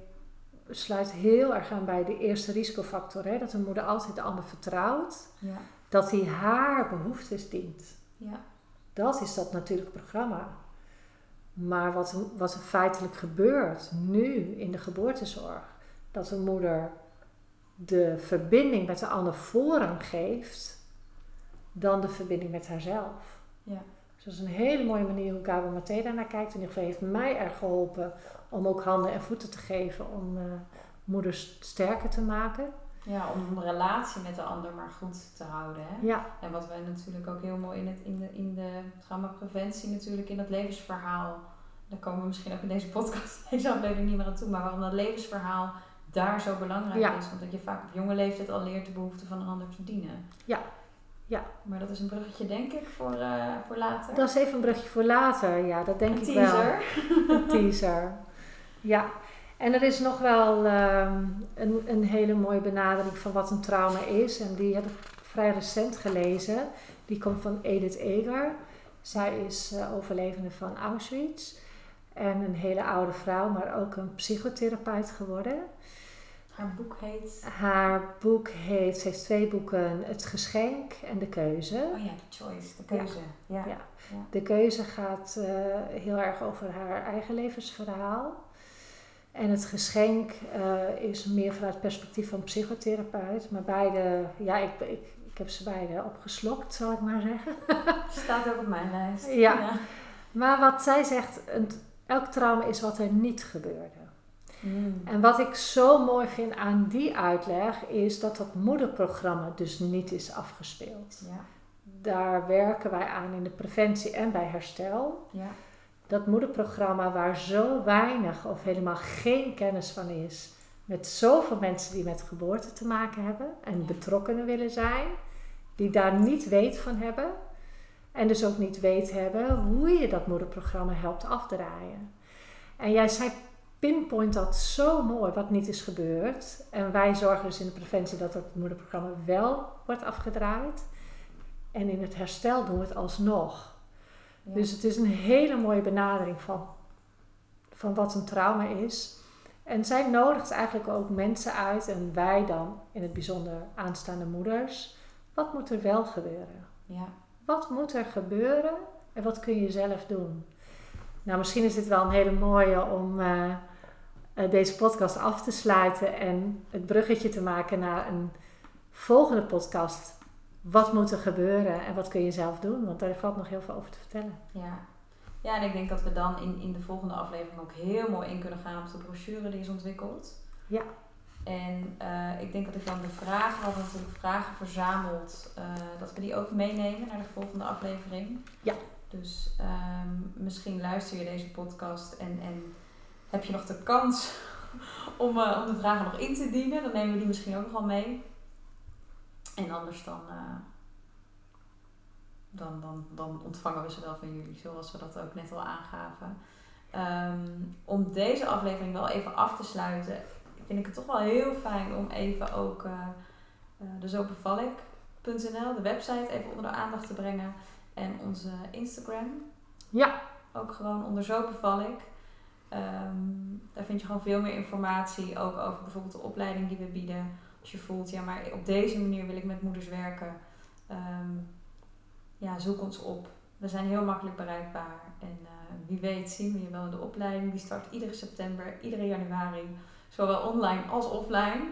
sluit heel erg aan bij de eerste risicofactor. Hè? Dat een moeder altijd de ander vertrouwt. Ja. Dat hij haar behoeftes dient. Ja. Dat is dat natuurlijk programma. Maar wat, wat er feitelijk gebeurt nu in de geboortezorg, dat een moeder de verbinding met de ander voorrang geeft dan de verbinding met haarzelf. Ja. Dus dat is een hele mooie manier hoe Gabo Maté daarnaar kijkt. In ieder geval heeft mij erg geholpen om ook handen en voeten te geven om uh, moeders sterker te maken. Ja, om een relatie met de ander maar goed te houden. Hè? Ja. En wat wij natuurlijk ook heel mooi in, het, in, de, in de traumapreventie natuurlijk in dat levensverhaal, daar komen we misschien ook in deze podcast, deze aflevering niet meer aan toe, maar waarom dat levensverhaal daar zo belangrijk Ja. is. Want dat je vaak op jonge leeftijd al leert de behoeften van een ander te dienen. Ja. Ja. Maar dat is een bruggetje denk ik voor, uh, voor later. Dat is even een brugje voor later, ja, dat denk een ik teaser. wel. Een teaser. Ja. En er is nog wel um, een, een hele mooie benadering van wat een trauma is. En die heb ik vrij recent gelezen. Die komt van Edith Eger. Zij is uh, overlevende van Auschwitz. En een hele oude vrouw, maar ook een psychotherapeut geworden. Haar boek heet? Haar boek heet, ze heeft twee boeken, Het Geschenk en De Keuze. Oh ja, The Choice, de keuze. Ja. Ja. ja. De keuze gaat uh, heel erg over haar eigen levensverhaal. En het geschenk uh, is meer vanuit het perspectief van psychotherapeut. Maar beide, ja, ik, ik, ik heb ze beide opgeslokt, zal ik maar zeggen. Staat ook op mijn lijst. Ja. ja. Maar wat zij zegt, een, elk trauma is wat er niet gebeurde. Mm. En wat ik zo mooi vind aan die uitleg is dat dat moederprogramma dus niet is afgespeeld. Ja. Daar werken wij aan in de preventie en bij herstel. Ja. Dat moederprogramma waar zo weinig of helemaal geen kennis van is. Met zoveel mensen die met geboorte te maken hebben en Ja. betrokkenen willen zijn. Die daar niet weet van hebben. En dus ook niet weet hebben hoe je dat moederprogramma helpt afdraaien. En jij zei pinpoint dat zo mooi wat niet is gebeurd. En wij zorgen dus in de preventie dat dat moederprogramma wel wordt afgedraaid. En in het herstel doen we het alsnog. Ja. Dus het is een hele mooie benadering van, van wat een trauma is. En zij nodigt eigenlijk ook mensen uit, en wij dan in het bijzonder aanstaande moeders. Wat moet er wel gebeuren? ja. Wat moet er gebeuren en wat kun je zelf doen? Nou, misschien is dit wel een hele mooie om uh, deze podcast af te sluiten en het bruggetje te maken naar een volgende podcast. Wat moet er gebeuren en wat kun je zelf doen? Want daar valt nog heel veel over te vertellen. Ja, ja en ik denk dat we dan in, in de volgende aflevering ook heel mooi in kunnen gaan op de brochure die is ontwikkeld. Ja. En uh, ik denk dat ik dan de vragen, we hadden natuurlijk vragen verzameld, uh, dat we die ook meenemen naar de volgende aflevering. Ja. Dus um, misschien luister je deze podcast en, en heb je nog de kans om, uh, om de vragen nog in te dienen. Dan nemen we die misschien ook nog wel mee. En anders dan, uh, dan, dan, dan ontvangen we ze wel van jullie, zoals we dat ook net al aangaven. Um, om deze aflevering wel even af te sluiten, vind ik het toch wel heel fijn om even ook uh, uh, de de website, even onder de aandacht te brengen. En onze Instagram. Ja. Ook gewoon onder zo beval ik. Um, daar vind je gewoon veel meer informatie, ook over bijvoorbeeld de opleiding die we bieden. Als je voelt, ja, maar op deze manier wil ik met moeders werken. Ehm, ja, zoek ons op. We zijn heel makkelijk bereikbaar. En eh, wie weet zien we je wel in de opleiding. Die start iedere september, iedere januari. Zowel online als offline.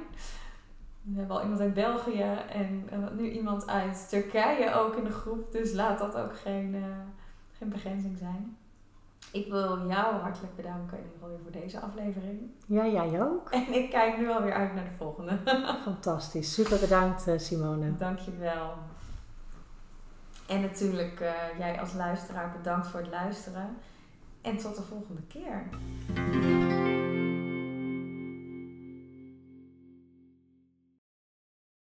We hebben al iemand uit België en uh, nu iemand uit Turkije ook in de groep. Dus laat dat ook geen, uh, geen begrenzing zijn. Ik wil jou hartelijk bedanken in ieder voor deze aflevering. Ja, jij ook. En ik kijk nu alweer uit naar de volgende. Fantastisch. Super bedankt Simone. Dankjewel. En natuurlijk uh, jij als luisteraar bedankt voor het luisteren. En tot de volgende keer.